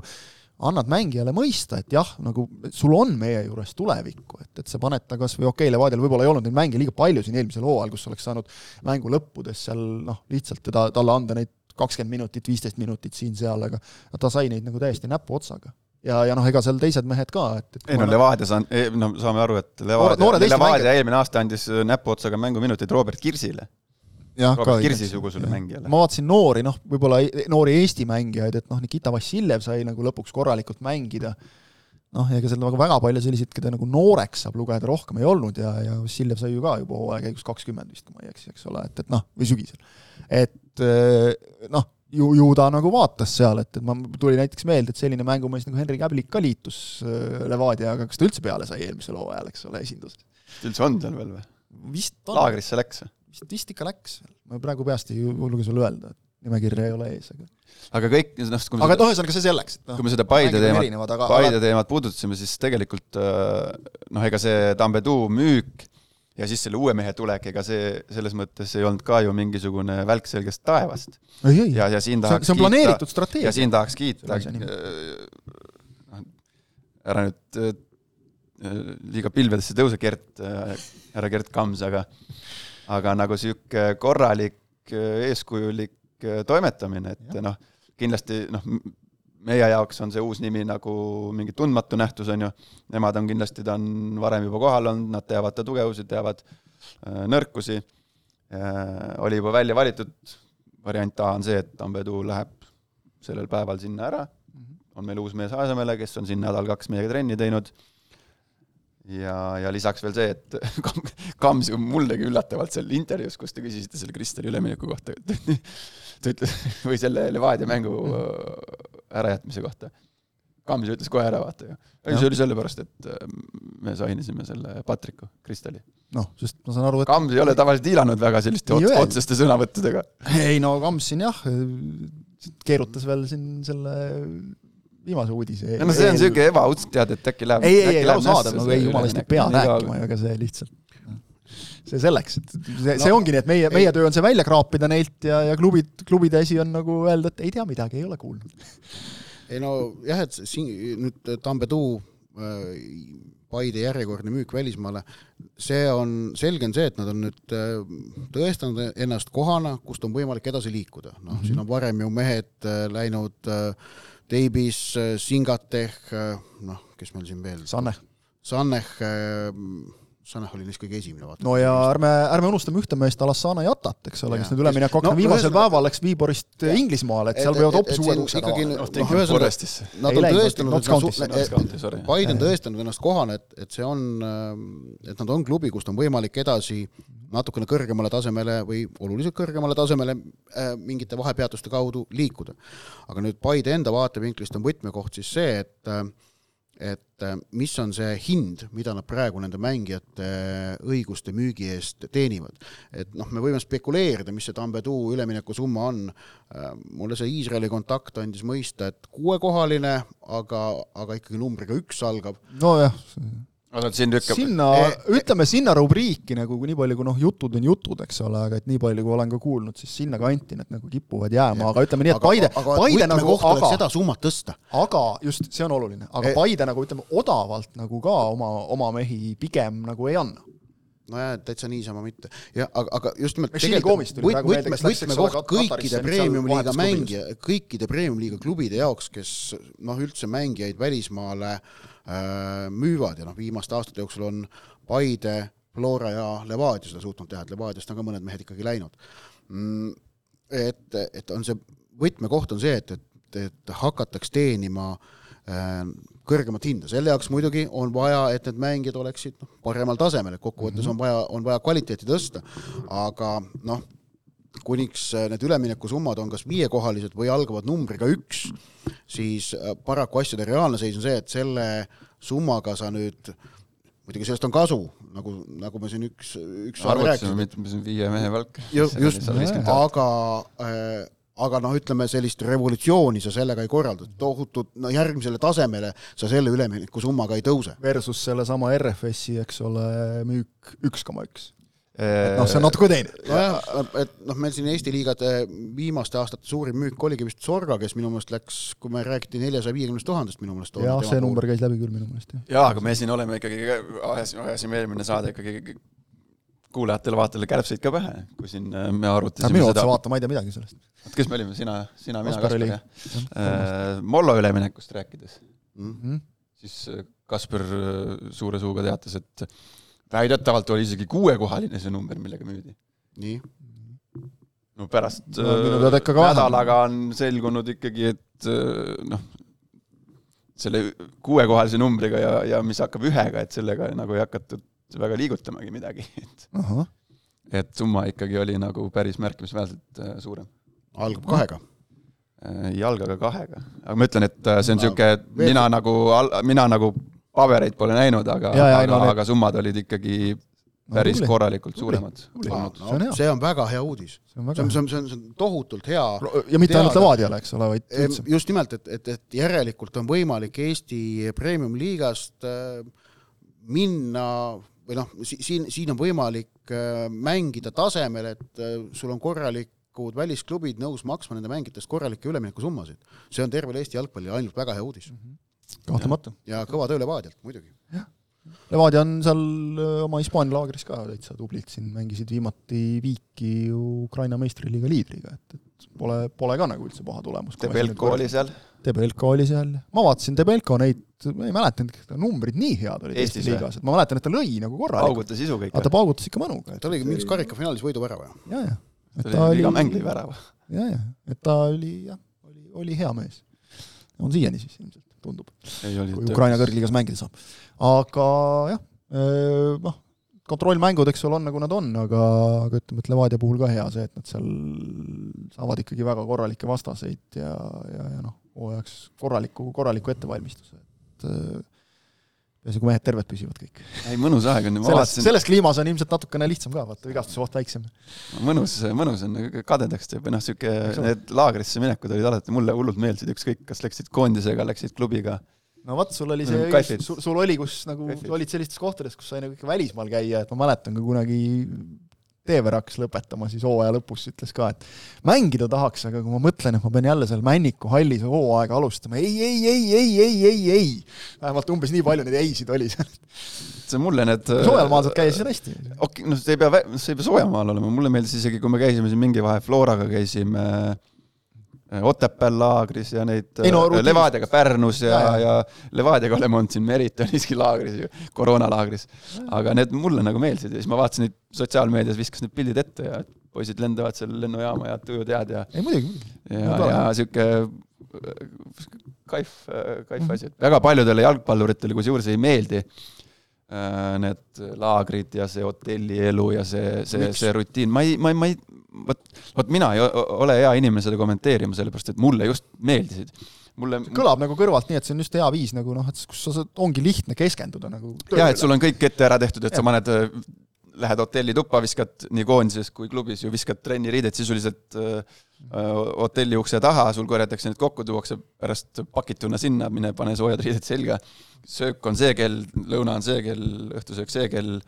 annad mängijale mõista, et jah, nagu sul on meie juures tulevikku, et, et sa paned ta kas või okei okay,, Levadial võib-olla ei olnud neid mänge liiga palju siin eelmisel hooajal, kus oleks saanud mängu lõppudes seal noh, lihtsalt teda, talle anda neid kakskümmend minutit, viisteist minutit siin-seal, aga ta sai neid nagu täiesti näpuotsaga ja, ja noh, ega seal teised mehed ka, et, et ei no Levadias on, no saame aru, et Levadia, Levadia eelmine aasta andis näpuotsaga mänguminuteid Robert Kirsile. Ka Kirsi-sugusele mängijale. ma vaatasin noori, noh, võib-olla e-, noori Eesti mängijaid, et noh, Nikita Vassiljev sai nagu lõpuks korralikult mängida, noh, ega seal nagu väga palju selliseid, keda nagu nooreks saab lugeda, rohkem ei olnud ja, ja Vassiljev sai ju ka juba hooaja käigus kakskümmend vist, kui ma ei eksi, eks ole, et, et noh, või sügisel. et noh, ju, ju ta nagu vaatas seal, et, et ma, tuli näiteks meelde, et selline mängumees nagu Henri Käblik ka liitus Levadiaga, kas ta üldse peale sai eelmisel hooajal, eks ole, esinduses? üldse on seal veel või? vist on. laagrisse läks või? vist, vist ikka läks, ma praegu peast ei julge sulle öelda, et nimekirja ei ole ees, aga aga kõik, noh, aga noh, ühesõnaga see selleks, et noh, kui me seda Paide teemat, Paide aga teemat puudutasime, siis tegelikult äh, noh, ega see Tambeduu müük ja siis selle uue mehe tulek, ega see selles mõttes ei olnud ka ju mingisugune välk selgest taevast. ja, ja siin see on, tahaks see on planeeritud ja strateegia. siin tahaks kiita äh, noh, ära nüüd äh, liiga pilvedesse tõuse, Gert äh,, härra Gert Kams, aga aga nagu niisugune korralik äh, eeskujulik äh, toimetamine, et noh, kindlasti noh, meie jaoks on see uus nimi nagu mingi tundmatu nähtus, on ju, nemad on kindlasti, ta on varem juba kohal olnud, nad teavad ta tugevusi, teavad äh, nõrkusi. Äh,, oli juba välja valitud, variant A on see, et Tambedu läheb sellel päeval sinna ära, on meil uus mees asemele, kes on siin nädal-kaks meiega trenni teinud, ja, ja lisaks veel see, et Kam- Kams ju mullegi üllatavalt seal intervjuus, kus te küsisite selle Kristjani ülemineku kohta, ta ütles, või selle Levadia mängu äh, ärajätmise kohta. Kams ütles kohe ära, vaata ju. ei, see oli sellepärast, et äh, me sainisime selle Patriku, Kristali. noh, sest ma saan aru, et Kams ei ole tavaliselt hiilanud väga selliste ots- otseste sõnavõttudega. ei no Kams siin jah, keerutas veel siin selle viimase uudise. no see on niisugune ebauts, tead, et äkki läheb ei, ei, ei, arusaadav, see ei jumala eest ei üleminek. pea Nii rääkima aga see lihtsalt see selleks, et see, see ongi nii, et meie, meie töö on see välja kraapida neilt ja, ja klubid, klubide asi on nagu öelda, et ei tea midagi, ei ole kuulnud. ei no jah, et siin nüüd Tambeduu äh, Paide järjekordne müük välismaale, see on, selge on see, et nad on nüüd äh, tõestanud ennast kohana, kust on võimalik edasi liikuda. noh mm -hmm., siin on varem ju mehed äh, läinud äh, Teibis, Singateh, noh, kes meil siin veel, Sanne. Sanneh, Sanneh oli neist kõige esimene, vaata. no ja ärme, ärme unustame ühte meest, Alassana Jatat, eks ole, kes Jah. nüüd ülemineku akna No, no, viimasel ühesõnaga- päeval läks Viiborist Inglismaale, et seal võivad hoopis uued uksed avada. noh. Nad on tõestanud. Biden tõestanud ennast kohana, et, et see on, et nad on klubi, kust on võimalik edasi natukene kõrgemale tasemele või oluliselt kõrgemale tasemele äh, mingite vahepeatuste kaudu liikuda. aga nüüd Paide enda vaatevinklist on võtmekoht siis see, et äh, et äh, mis on see hind, mida nad praegu nende mängijate äh, õiguste müügi eest teenivad. et noh, me võime spekuleerida, mis see Tambeduu üleminekusumma on, Äh, mulle see Iisraeli kontakt andis mõista, et kuuekohaline, aga, aga ikkagi numbriga üks algab. nojah, aga siin lükkab sinna Eh,, ütleme sinna rubriiki nagu nii palju, kui noh, jutud on jutud, eks ole, aga et nii palju, kui olen ka kuulnud, siis sinna kanti need nagu kipuvad jääma, aga ütleme nii, et Paide, Paide nagu, aga seda summat tõsta. aga just, see on oluline, aga Eh. Paide nagu ütleme, odavalt nagu ka oma, oma mehi pigem nagu ei anna. nojah, täitsa niisama mitte. jah, aga, aga just nimelt ole, võtmekoht kõikide premium-liiga mängija, kõikide premium-liiga klubide jaoks, kes noh, üldse mängijaid välismaale äh, müüvad ja noh, viimaste aastate jooksul on Paide, Flora ja Levadia seda suutnud teha, et Levadiast on ka mõned mehed ikkagi läinud. Mm,. et, et on see, võtmekoht on see, et, et, et hakataks teenima äh, kõrgemat hinda, selle jaoks muidugi on vaja, et need mängijad oleksid noh, paremal tasemel, et kokkuvõttes on vaja, on vaja kvaliteeti tõsta, aga noh, kuniks äh, need üleminekusummad on kas viiekohalised või algavad numbriga üks, siis äh, paraku asjade reaalne seis on see, et selle summaga sa nüüd muidugi sellest on kasu, nagu, nagu me siin üks, üks arvutasime, mitme see on viie mehe palk. Ju- just, aga äh, aga noh, ütleme sellist revolutsiooni sa sellega ei korralda, tohutut, no järgmisele tasemele sa selle üleminekusummaga ei tõuse. versus sellesama RFS-i, eks ole, müük üks koma üks. Et noh, see on natuke teine. nojah, et noh, meil siin Eesti liigade viimaste aastate suurim müük oligi vist Sorga, kes minu meelest läks, kui me räägiti neljasaja viiekümnest tuhandest minu meelest. jah, see number käis läbi küll minu meelest, jah. jaa, aga me siin oleme ikkagi, ajasime, ajasime eelmine saade ikkagi kuulajatele-vaatajatele kärbseid ka pähe, kui siin äh, me arutasime minu otsa vaata, ma ei tea midagi sellest. kes me olime, sina, sina, mina, Kaspar jah äh,. Mollo üleminekust rääkides, Mhm. siis äh, Kaspar äh, suure suuga teatas, et väidetavalt oli isegi kuuekohaline see number, millega müüdi. nii, no pärast No äh, nädalaga on selgunud ikkagi, et äh, noh, selle kuuekohalise numbriga ja, ja mis hakkab ühega, et sellega nagu ei hakatud väga liigutamagi midagi, et ahah, et summa ikkagi oli nagu päris märkimisväärselt äh, suurem. algab kahega. ei alga ka kahega, aga ma ütlen, et see on niisugune, veel- mina nagu, mina nagu pabereid pole näinud, aga, aga no, aga summad olid ikkagi päris tubli. korralikult suuremad Tubli. olnud. See on hea. see on väga hea uudis. see on see väga on, see on, see on, tohutult hea ja mitte ainult teada. Levadiale, eks ole, vaid üldse. just nimelt, et, et, et järelikult on võimalik Eesti premium-liigast äh, minna või noh, siin, siin on võimalik äh, mängida tasemel, et äh, sul on korralikud välisklubid nõus maksma nende mängijatest korralikke üleminekusummasid. see on tervele Eesti jalgpallile ainult väga hea uudis kahtlemata. ja kõva töö Levadialt muidugi. Levadia on seal öö, oma Hispaania laagris ka täitsa tublid, siin mängisid viimati viiki ju Ukraina meistriliiga liidriga, et, et pole, pole ka nagu üldse paha tulemus. Debelko oli seal, Debelko oli seal, ma vaatasin Debelko neid, ma ei mäletanud, et numbrid nii head olid Eesti, liigas, et ma mäletan, et ta lõi nagu korralikult, paugutas isu kõik aga. ta paugutas ikka mõnuga. ta oli mingis karikafinaalis võiduvärava. ja, ja, et ta oli iga, mäng lõi värava. ja, ja, et ta oli jah, oli, oli hea mees. on siiani siis ilmselt, tundub. kui Ukraina kõrgliigas mängida saab. aga jah, noh, kontrollmängud, eks ole, on nagu nad on, aga, aga ütleme, et Levadia puhul ka hea see, et nad seal saavad ikkagi väga korralikke vastaseid ja, ja, ja noh, hooajaks korraliku, korraliku ettevalmistuse, et äh, peaasi, kui mehed terved püsivad kõik. ei, mõnus aeg on, selles, selles kliimas on ilmselt natukene lihtsam ka, vaata, vigastuse oht väiksem. mõnus, mõnus on, kadedaks teeb või noh, sihuke need laagrisse minekud olid alati mulle hullult meeldisid, ükskõik, kas läksid koondisega, läksid klubiga. no vot, sul oli see sul, sul oli, kus nagu olid sellistes kohtades, kus sai nagu ikka välismaal käia, et ma mäletan ka kunagi Teever hakkas lõpetama siis hooaja lõpus, ütles ka, et mängida tahaks, aga kui ma mõtlen, et ma pean jälle seal Männiku hallis hooaega alustama, ei, ei, ei, ei, ei, ei, ei. vähemalt umbes nii palju neid ei-sid oli seal. see mulle need soojal maal saad käia, siis hästi. okei, noh, see ei pea, see ei pea soojamaal olema, mulle meeldis isegi, kui me käisime siin mingi vahe Floraga käisime äh, Otepääl laagris ja neid Ei no äh, rutiinis- Levadiaga Pärnus ja Jaa,, ja Levadiaga oleme olnud siin Meritoniski laagris ju, koroonalaagris. aga need mulle nagu meeldisid ja siis ma vaatasin neid sotsiaalmeedias, viskas need pildid ette ja poisid lendavad seal lennujaama ja tujud head ja ei muidugi, ja ja sihuke äh, kaif, kaif asi, et väga paljudele jalgpalluritele kusjuures ei meeldi äh, need laagrid ja see hotellielu ja see, see, see rutiin, ma ei, ma ei, ma ei, vot, vot mina ei ole hea inimene seda kommenteerima, sellepärast et mulle just meeldisid. mulle kõlab nagu kõrvalt nii, et see on just hea viis nagu noh, et kus sa saad, ongi lihtne keskenduda nagu jah, et sul on kõik ette ära tehtud, et sa Jah. paned, lähed hotellituppa, viskad nii koondises kui klubis ju viskad trenniriided sisuliselt äh, äh, hotelli ukse taha, sul korjatakse need kokku, tuuakse pärast pakituna sinna, mine pane soojad riided selga. söök on see kell, lõuna on see kell, õhtusöök see kell,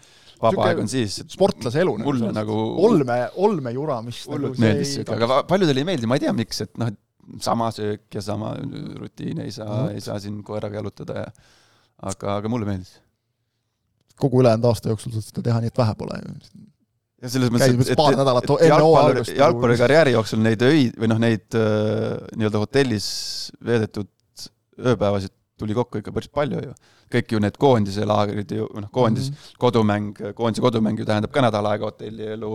vaba aeg on siis. sportlase elu. mulle nagu olme, olmejura, mis hullult nagu meeldis siuke, aga paljudele ei meeldi, ma ei tea, miks, et noh, et sama söök ja sama rutiin ei saa no., ei saa siin koeraga jalutada ja aga, aga mulle meeldis. kogu ülejäänud aasta jooksul saad seda teha, nii et vähe pole ju. ja selles mõttes, et, et, et algust, jalgpalluri nagu- karjääri jooksul neid öid või noh, neid äh, nii-öelda hotellis veedetud ööpäevasid tuli kokku ikka päris palju ju. Kõik ju need koondise laagrid ju, noh, koondis mm, -hmm. kodumäng, koondise kodumäng ju tähendab ka nädal aega hotellielu,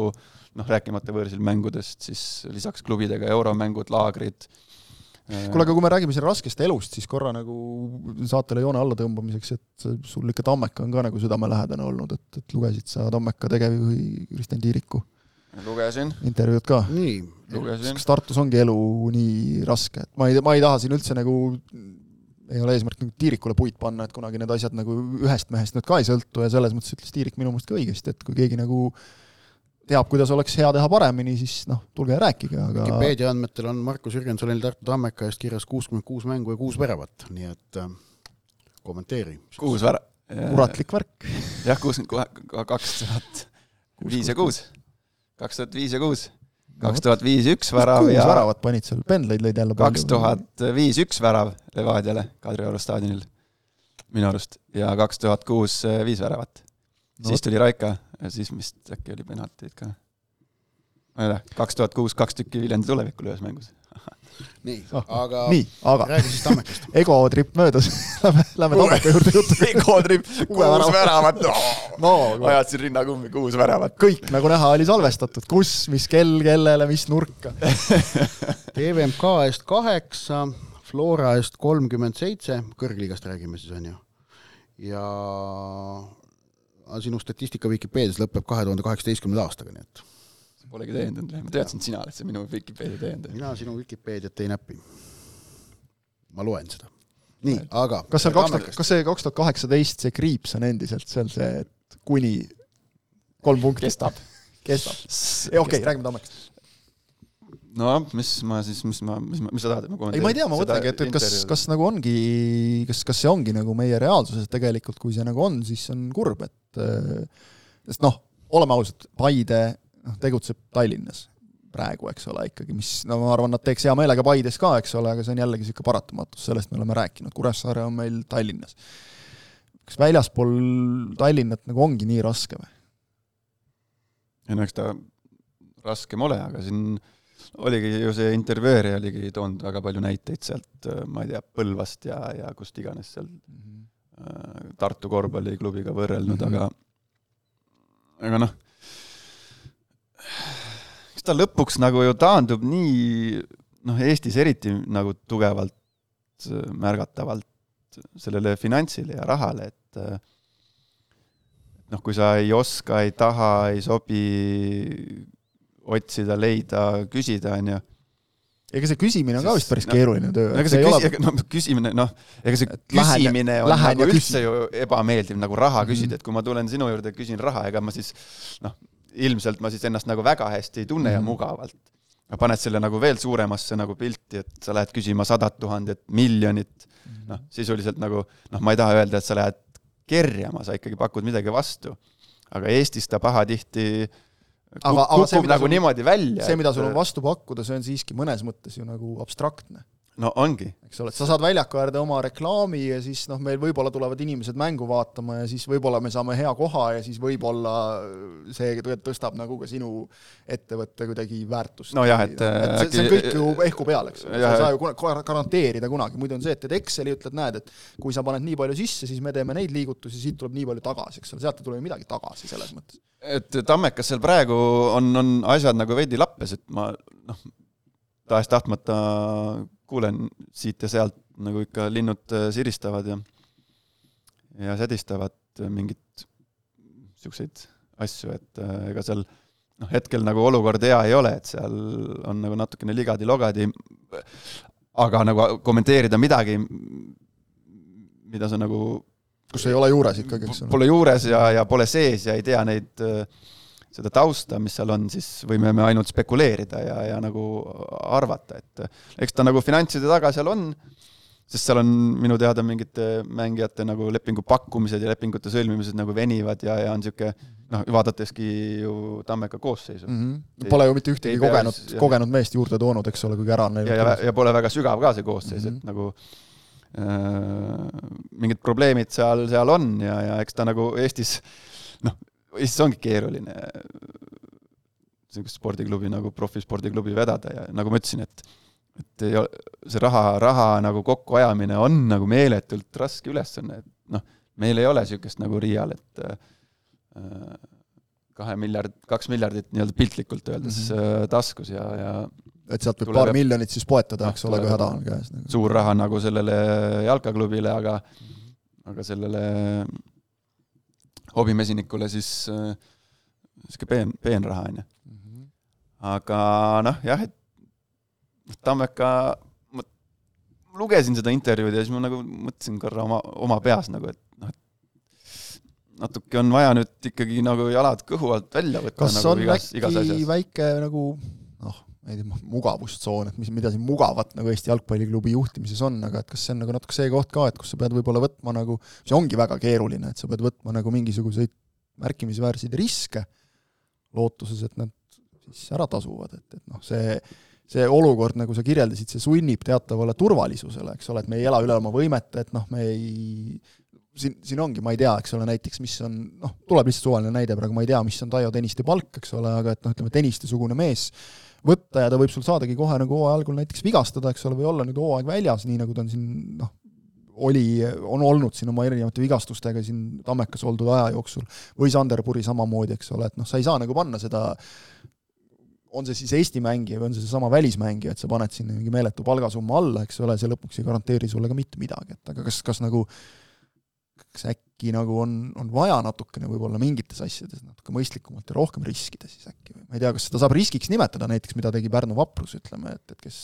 noh, rääkimata võõrsil mängudest, siis lisaks klubidega euromängud, laagrid. kuule, aga kui me räägime siin raskest elust, siis korra nagu saatele joone alla tõmbamiseks, et sul ikka Tammeka on ka nagu südamelähedane olnud, et, et lugesid sa Tammeka tegevjuhi Kristjan Tiiriku lugesin, intervjuud ka? nii, lugesin. kas Tartus ongi elu nii raske, et ma ei, ma ei taha siin üldse nagu ei ole eesmärk nagu Tiirikule puid panna, et kunagi need asjad nagu ühest mehest nüüd ka ei sõltu ja selles mõttes ütles Tiirik minu meelest ka õigesti, et kui keegi nagu teab, kuidas oleks hea teha paremini, siis noh, tulge ja rääkige, aga Vikipeedia andmetel on Markus Jürgensonil Tartu Tammeka eest kirjas kuuskümmend kuus mängu ja kuus väravat, nii et äh, kommenteeri. kuus vära-. kuratlik värk. jah, kuuskümmend, kaks tuhat viis ja kuus. kaks tuhat viis ja kuus. Kaks tuhat viis üks värav kuus ja väravat panid seal, pendleid lõid jälle kaks tuhat viis üks värav Levadiale Kadrioru staadionil minu arust ja kaks tuhat kuus viis väravat no.. siis tuli Raika ja siis vist äkki oli penaltid ka. ma ei tea, kaks tuhat kuus kaks tükki Viljandi tulevikul ühes mängus. nii Ah,, aga nii, aga räägi siis Tammekast. egotripp möödas, lähme, lähme Tammeka juurde juttu. Egotrip, Uue värava. väravat no ajatasin rinnakummi, kuus väravat. kõik nagu näha oli salvestatud, kus, mis kell, kellele, mis nurka. TVMK eest kaheksa, Flora eest kolmkümmend seitse, kõrgliigast räägime siis, on ju. ja sinu statistika Vikipeedias lõpeb kahe tuhande kaheksateistkümnenda aastaga, nii et Polegi täiendanud, ma teadsin, et sina oled see minu Vikipeedia täiendaja. mina sinu Vikipeediat ei näpi. ma loen seda. nii, aga kas seal kaks tuhat, kas see kaks tuhat kaheksateist, see kriips on endiselt seal see, et kuni kolm punkti. kestab. kestab. okei räägime Tammekast. no mis ma siis, mis ma, mis ma, mis sa tahad, et ma kommenteerin? ei, ma ei tea, ma mõtlengi, et, et kas, kas nagu ongi, kas, kas see ongi nagu meie reaalsuses tegelikult, kui see nagu on, siis on kurb, et äh, sest noh, oleme ausad, Paide noh, tegutseb Tallinnas praegu, eks ole, ikkagi, mis no ma arvan, nad teeks hea meelega Paides ka, eks ole, aga see on jällegi niisugune paratamatus, sellest me oleme rääkinud, Kuressaare on meil Tallinnas. kas väljaspool Tallinnat nagu ongi nii raske või? ei no eks ta raskem ole, aga siin oligi ju see intervjueerija oligi toonud väga palju näiteid sealt, ma ei tea, Põlvast ja, ja kust iganes seal äh, Tartu korvpalliklubiga võrrelnud mm, -hmm. aga aga noh, eks ta lõpuks nagu ju taandub nii noh, Eestis eriti nagu tugevalt äh, märgatavalt sellele finantsile ja rahale, et äh, noh, kui sa ei oska, ei taha, ei sobi otsida, leida, küsida, on ju. ega see küsimine on ka vist päris no- keeruline töö. ega see küsi-, no küsimine, noh, ega see Et lähen küsimine on lähen nagu üldse ju ebameeldiv, nagu raha küsida, et kui ma tulen sinu juurde ja küsin raha, ega ma siis noh, ilmselt ma siis ennast nagu väga hästi ei tunne ja Mhm. mugavalt. paned selle nagu veel suuremasse nagu pilti, et sa lähed küsima sadat tuhandet, miljonit, noh, sisuliselt nagu noh, ma ei taha öelda, et sa lähed kerjama, sa ikkagi pakud midagi vastu. aga Eestis ta pahatihti Aga- kuk- aga see, kukub nagu sul- niimoodi välja. see, mida sul on vastu pakkuda, see on siiski mõnes mõttes ju nagu abstraktne, no ongi, eks ole, et sa saad väljaku äärde oma reklaami ja siis noh, meil võib-olla tulevad inimesed mängu vaatama ja siis võib-olla me saame hea koha ja siis võib-olla see tõ- tõstab nagu ka sinu ettevõtte kuidagi väärtust. Nojah, et, see, see on äkki- kõik ju ehku peal, eks ole, sa ei saa ju kuna- garanteerida kunagi, muidu on see, et teed Exceli, ütled, näed, et kui sa paned nii palju sisse, siis me teeme neid liigutusi, siit tuleb nii palju tagasi, eks ole, sealt ei tule ju midagi tagasi selles mõttes. et Tammekas seal praegu on, on asjad nagu veidi lappes, et ma noh, tahes-tahtmata kuulen siit ja sealt nagu ikka linnud äh, siristavad ja ja sädistavad mingeid niisuguseid asju, et äh, ega seal noh, hetkel nagu olukord hea ei ole, et seal on nagu natukene ligadi-logadi, aga nagu kommenteerida midagi, mida sa nagu kus ei ole juures ikkagi, eks ole. pole juures ja, ja pole sees ja ei tea neid, seda tausta, mis seal on, siis võime me ainult spekuleerida ja, ja nagu arvata, et eks ta nagu finantside taga seal on, sest seal on minu teada mingite mängijate nagu lepingu pakkumised ja lepingute sõlmimised nagu venivad ja, ja on niisugune noh, vaadateski ju Tammeka koosseisu mm. -hmm. Pole ju mitte ühtegi kogenud kogenud meest juurde toonud, eks ole, kuigi ära on ja, ja, ja pole väga sügav ka see koosseis mm, Mhm. -hmm. et nagu äh, mingid probleemid seal, seal on ja, ja eks ta nagu Eestis, noh, Eestis ongi keeruline niisugust spordiklubi nagu profispordiklubi vedada ja nagu ma ütlesin, et et ei ole, see raha, raha nagu kokkuajamine on nagu meeletult raske ülesanne, et noh, meil ei ole niisugust nagu Riial, et äh, kahe miljard, kaks miljardit nii-öelda piltlikult öeldes mm -hmm. taskus ja, ja et sealt võib paar miljonit siis poetada, Noh, eks ole, kui häda on käes nagu.. suur raha nagu sellele jalkaklubile, aga aga sellele hobimesinikule siis äh, sihuke peen, peenraha on ju. aga noh, jah, et noh, Tammeka, ma lugesin seda intervjuud ja siis ma nagu mõtlesin korra oma, oma peas nagu, et noh, et natuke on vaja nüüd ikkagi nagu jalad kõhu alt välja võtta kas nagu on igas, igas äkki asjas. väike nagu ma ei tea, mugavustsoon, et mis, mida siin mugavat nagu Eesti jalgpalliklubi juhtimises on, aga et kas see on nagu natuke see koht ka, et kus sa pead võib-olla võtma nagu, see ongi väga keeruline, et sa pead võtma nagu mingisuguseid märkimisväärseid riske lootuses, et nad siis ära tasuvad, et, et noh, see see olukord, nagu sa kirjeldasid, see sunnib teatavale turvalisusele, eks ole, et me ei ela üle oma võimete, et noh, me ei siin, siin ongi, ma ei tea, eks ole, näiteks mis on, noh, tuleb lihtsalt suvaline näide praegu, ma ei tea, mis on Taio Tõniste palk, eks ole, aga et noh, ütleme, Tõniste-sugune mees võtta ja ta võib sul saadagi kohe nagu hooaja algul näiteks vigastada, eks ole, või olla nüüd hooaeg väljas, nii nagu ta on siin noh, oli, on olnud siin oma erinevate vigastustega siin Tammekas oldud aja jooksul, või Sanderpuri samamoodi, eks ole, et noh, sa ei saa nagu panna seda on see siis Eesti mängija või on see seesama välismängija, et sa paned sinna mingi meeletu palgasumma alla, eks ole, see lõpuks ei garanteeri sulle ka mitte midagi, et aga kas, kas nagu kas äkki nagu on, on vaja natukene võib-olla mingites asjades natuke mõistlikumalt ja rohkem riskida siis äkki või ma ei tea, kas seda saab riskiks nimetada näiteks, mida tegi Pärnu Vaprus, ütleme, et, et kes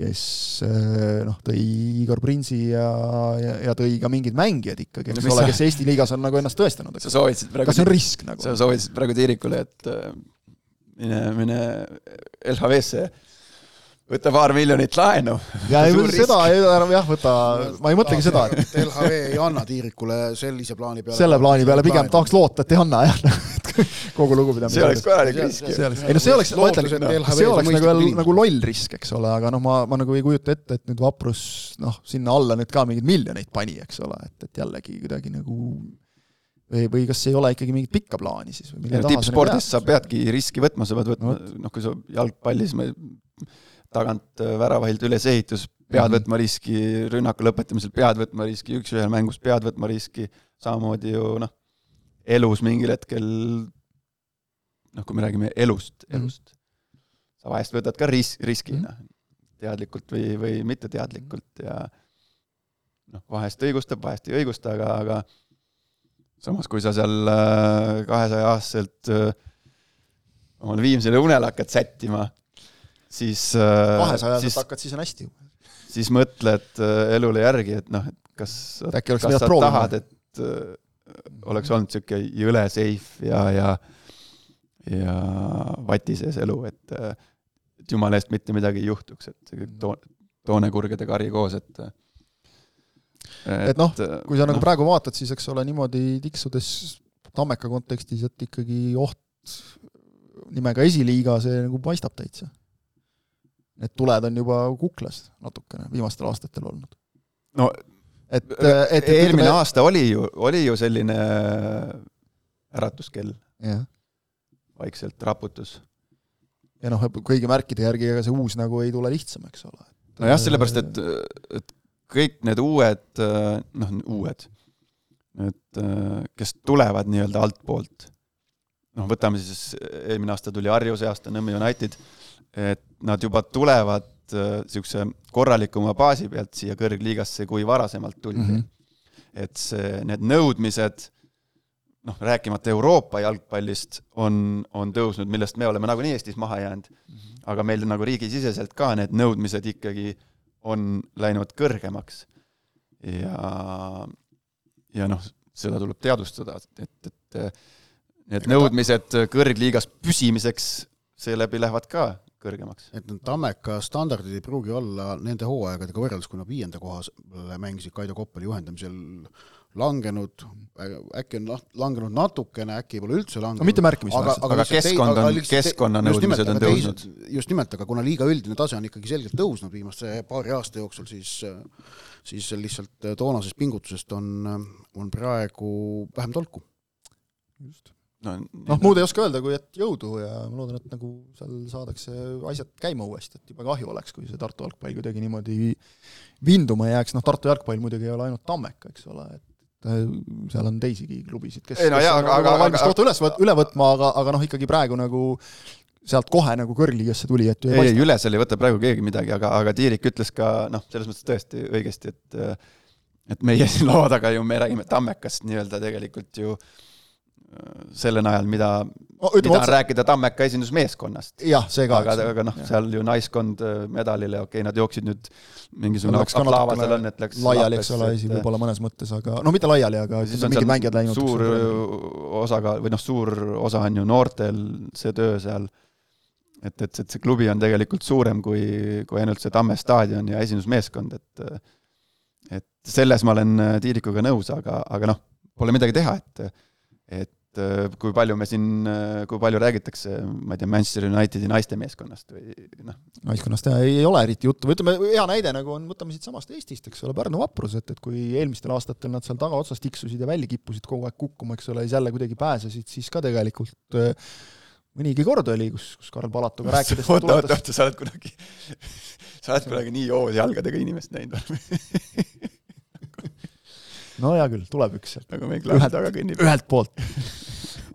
kes äh, noh, tõi Igor Prinsi ja, ja, ja tõi ka mingid mängijad ikkagi, eks ole, kes Eesti liigas on nagu ennast tõestanud, eks kas see on risk nagu? sa soovitasid praegu Tiirikule, et äh, mine, mine LHV-sse võta paar miljonit laenu. ja ei, seda jah, võta, ma ei mõtlegi seda, et LHV ei anna Tiirikule sellise plaani peale. selle plaani peale pigem laenu. tahaks loota, et ei anna jah kogu lugupidamise. see oleks korralik risk ei no see oleks, ma ütlen, see oleks nagu veel nagu loll risk, eks ole, aga noh, ma, ma nagu ei kujuta ette, et nüüd Vaprus noh, sinna alla nüüd ka mingeid miljoneid pani, eks ole, et, et jällegi kuidagi nagu või, või kas ei ole ikkagi mingit pikka plaani siis taha tippspordis sa peadki riski võtma, sa pead võtma, noh, kui sa jalgpallis tagant äh, väravahilt ülesehitus, pead -hmm. võtma riski, rünnaku lõpetamisel pead võtma riski, üks-ühel mängus pead võtma riski, samamoodi ju noh, elus mingil hetkel noh, kui me räägime elust, mhm. elust sa vahest võtad ka ris-, riski mm, -hmm. teadlikult või, või mitteteadlikult ja noh, vahest õigustab, vahest ei õigusta, aga, aga samas, kui sa seal äh, kahesaja aastaselt äh, omale viimsele unele hakkad sättima, siis äh, kahesajaselt hakkad, siis on hästi. siis mõtled äh, elule järgi, et noh, et kas, kas sa proovima. tahad, et äh, oleks olnud niisugune jõle seif ja, ja ja vati sees elu, et et jumala eest mitte midagi ei juhtuks, et see to-, toonekurgede kari koos, et et, et noh, kui sa no. nagu praegu vaatad, siis eks ole niimoodi tiksudes Tammeka kontekstis, et ikkagi oht nimega esiliiga, see nagu paistab täitsa need tuled on juba kuklas natukene viimastel aastatel olnud. no et, et, et eelmine ütleme... aasta oli ju, oli ju selline äratuskell. vaikselt raputus. ja noh, kõigi märkide järgi ega see uus nagu ei tule lihtsam, eks ole. nojah, sellepärast et, et kõik need uued, noh, uued, need, kes tulevad nii-öelda altpoolt, noh, võtame siis, eelmine aasta tuli Harju, see aasta Nõmme United et nad juba tulevad niisuguse äh, korralikuma baasi pealt siia kõrgliigasse, kui varasemalt tuldi mm. -hmm. et see, need nõudmised, noh, rääkimata Euroopa jalgpallist, on, on tõusnud, millest me oleme nagunii Eestis maha jäänud mm, -hmm. aga meil nagu riigisiseselt ka need nõudmised ikkagi on läinud kõrgemaks. ja, ja noh, seda tuleb teadvustada, et, et need nõudmised kõrgliigas püsimiseks seeläbi lähevad ka kõrgemaks. et need Tammeka standardid ei pruugi olla nende hooaegadega võrreldes, kui nad viienda kohale mängisid Kaido Koppeli juhendamisel, langenud, äkki on langenud natukene, äkki pole üldse langenud no mitte märkimisväärselt. aga, aga keskkond on, keskkonnanõudmised on tõusnud. just nimelt, aga kuna liiga üldine tase on ikkagi selgelt tõusnud viimase paari aasta jooksul, siis siis lihtsalt toonasest pingutusest on, on praegu vähem tolku. just noh no, muud ei oska öelda, kui et jõudu ja ma loodan, et nagu seal saadakse asjad käima uuesti, et jube kahju oleks, kui see Tartu jalgpall kuidagi niimoodi vinduma jääks, noh Tartu jalgpall muidugi ei ole ainult Tammeka, eks ole, et äh, seal on teisigi klubisid, kes, no, kes on aga, nagu valmis kohta üles võt-, üle võtma, aga, aga noh, ikkagi praegu nagu sealt kohe nagu kõrgliigasse tuli, et ei, ei, üle seal ei võta praegu keegi midagi, aga, aga Tiirik ütles ka noh, selles mõttes tõesti õigesti, et et meie siin laua taga ju, me räägime Tammekast nii-öelda tegelikult ju äh, selle najal, mida no,, mida on otsa... rääkida Tammeka esindusmeeskonnast. jah, see ka. aga, aga noh, seal ju naiskond äh, medalile, okei okay,, nad jooksid nüüd mingisugune aklaava seal on, et läks laiali, eks ole, isegi võib-olla mõnes mõttes, aga no mitte laiali, aga siis on mingid mängijad läinud. suur osakaal või noh, suur osa on ju noortel, see töö seal, et, et, et see klubi on tegelikult suurem kui, kui ainult see Tamme staadion ja esindusmeeskond, et et selles ma olen Tiirikuga nõus, aga, aga noh, pole midagi teha, et et et äh, kui palju me siin, äh, kui palju räägitakse, ma ei tea, Manchester Unitedi naistemeeskonnast või noh. naiskonnast ei ole eriti juttu, või ütleme, hea näide nagu on, võtame siitsamast Eestist, eks ole, Pärnu vaprus, et, et kui eelmistel aastatel nad seal tagaotsas tiksusid ja välja kippusid kogu aeg kukkuma, eks ole, siis jälle kuidagi pääsesid, siis ka tegelikult äh, mõnigi kord oli, kus, kus Karl Palatuga rääkides oota, oota, oota, sa oled kunagi, sa oled kunagi nii hoos jalgadega inimest näinud või no hea küll, tuleb üks sealt. nagu meil klaasi taga kõnnib. ühelt poolt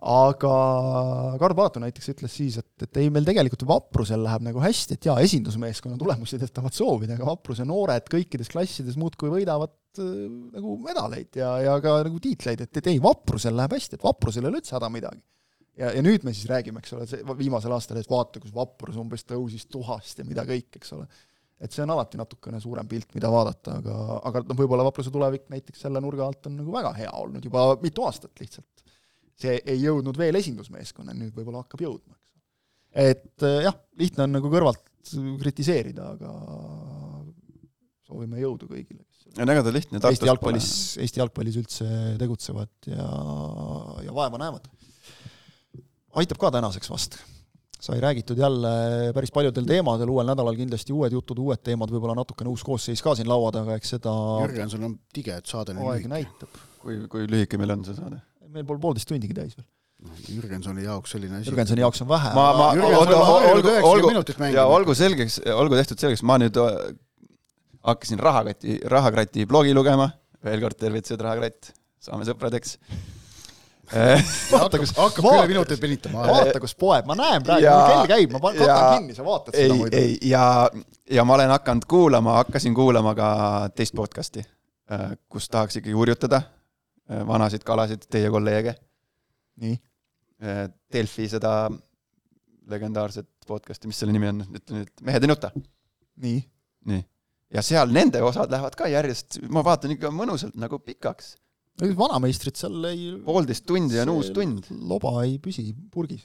aga Karl Paatu näiteks ütles siis, et, et ei, meil tegelikult Vaprusel läheb nagu hästi, et jaa, esindusmeeskonna tulemusi tõstavad soovida, aga Vapruse noored kõikides klassides muudkui võidavad äh, nagu medaleid ja, ja ka nagu tiitleid, et, et ei, Vaprusel läheb hästi, et Vaprusel ei ole üldse häda midagi. ja, ja nüüd me siis räägime, eks ole, see viimasel aastal, et vaata, kus Vaprus umbes tõusis tuhast ja mida kõik, eks ole et see on alati natukene suurem pilt, mida vaadata, aga, aga noh, võib-olla Vapluse tulevik näiteks selle nurga alt on nagu väga hea olnud juba mitu aastat lihtsalt. see ei jõudnud veel esindusmeeskonna, nüüd võib-olla hakkab jõudma, eks. et äh, jah, lihtne on nagu kõrvalt kritiseerida, aga soovime jõudu kõigile, on ta lihtne Eesti jalgpallis, Eesti jalgpallis üldse tegutsevad ja, ja vaeva näevad. aitab ka tänaseks vast sai räägitud jälle päris paljudel teemadel, uuel nädalal kindlasti uued jutud, uued teemad, võib-olla natukene uus koosseis ka siin laua taga, eks seda Jürgenson on tige, et saade nii aeg näitab. kui, kui lühike meil on see saade? meil pole poolteist tundigi täis veel. Jürgensoni jaoks selline asi. Jürgensoni jaoks on vähe. ma, ma, olgu, olgu, olgu, ja olgu selgeks, olgu tehtud selgeks, ma nüüd äh, hakkasin rahakoti, rahakrati blogi lugema, veel kord tervitused, rahakratt, saame sõpradeks vaata, kus hakkab kümme minutit venitama. vaata, kus poeb, ma näen praegu, kell käib, ma katan ja, kinni, sa vaatad ei, seda muidu. ja, ja ma olen hakanud kuulama, hakkasin kuulama ka teist podcast'i, äh, kus tahaks ikkagi hurjutada äh, vanasid kalasid, teie kolleege. nii? Äh, Delfi seda legendaarset podcast'i, mis selle nimi on, ütle nüüd, Mehed ei nuta. nii? nii. ja seal nende osad lähevad ka järjest, ma vaatan ikka mõnusalt nagu pikaks vanameistrid seal ei poolteist tundi on uus tund. loba ei püsi purgis.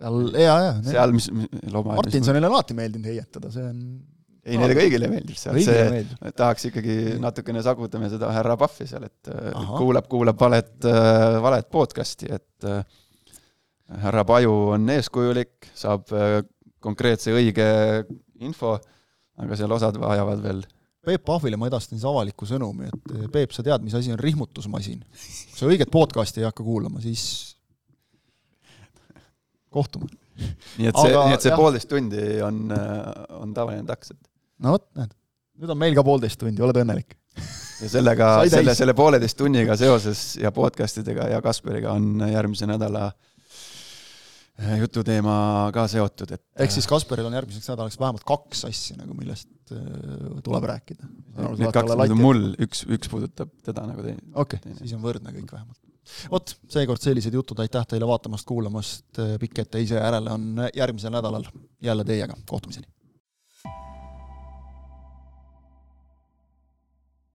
seal, jaa, jaa. seal, mis, mis, loba Martinsonile on alati meeldinud heietada, see on ei, neile kõigile meeldib seal, see, tahaks ikkagi natukene sagutame seda härra Pahvi seal, et äh, Aha. kuulab, kuulab valet, äh, valet podcast'i, et äh, härra Paju on eeskujulik, saab konkreetse õige info, aga seal osad vajavad veel Peep Pahvile ma edastan siis avaliku sõnumi, et eh, Peep, sa tead, mis asi on rihmutusmasin. kui sa õiget podcast'i ei hakka kuulama, siis kohtume. nii et see, nii et see jah. poolteist tundi on, eh, on tavaline taks, et no vot, näed. nüüd on meil ka poolteist tundi, oled õnnelik. ja sellega, selle, selle pooleteist tunniga seoses ja podcast idega ja Kaspariga on järgmise nädala äh, Äh, jututeema ka seotud, et ehk siis Kasparil on järgmiseks nädalaks vähemalt kaks asja nagu, millest äh, tuleb rääkida. Need kaks on mul, üks, üks puudutab teda nagu teine. okei okay,, siis on võrdne kõik vähemalt. vot, seekord sellised jutud, aitäh teile vaatamast-kuulamast, pikk ette ise järele on järgmisel nädalal jälle teiega, kohtumiseni!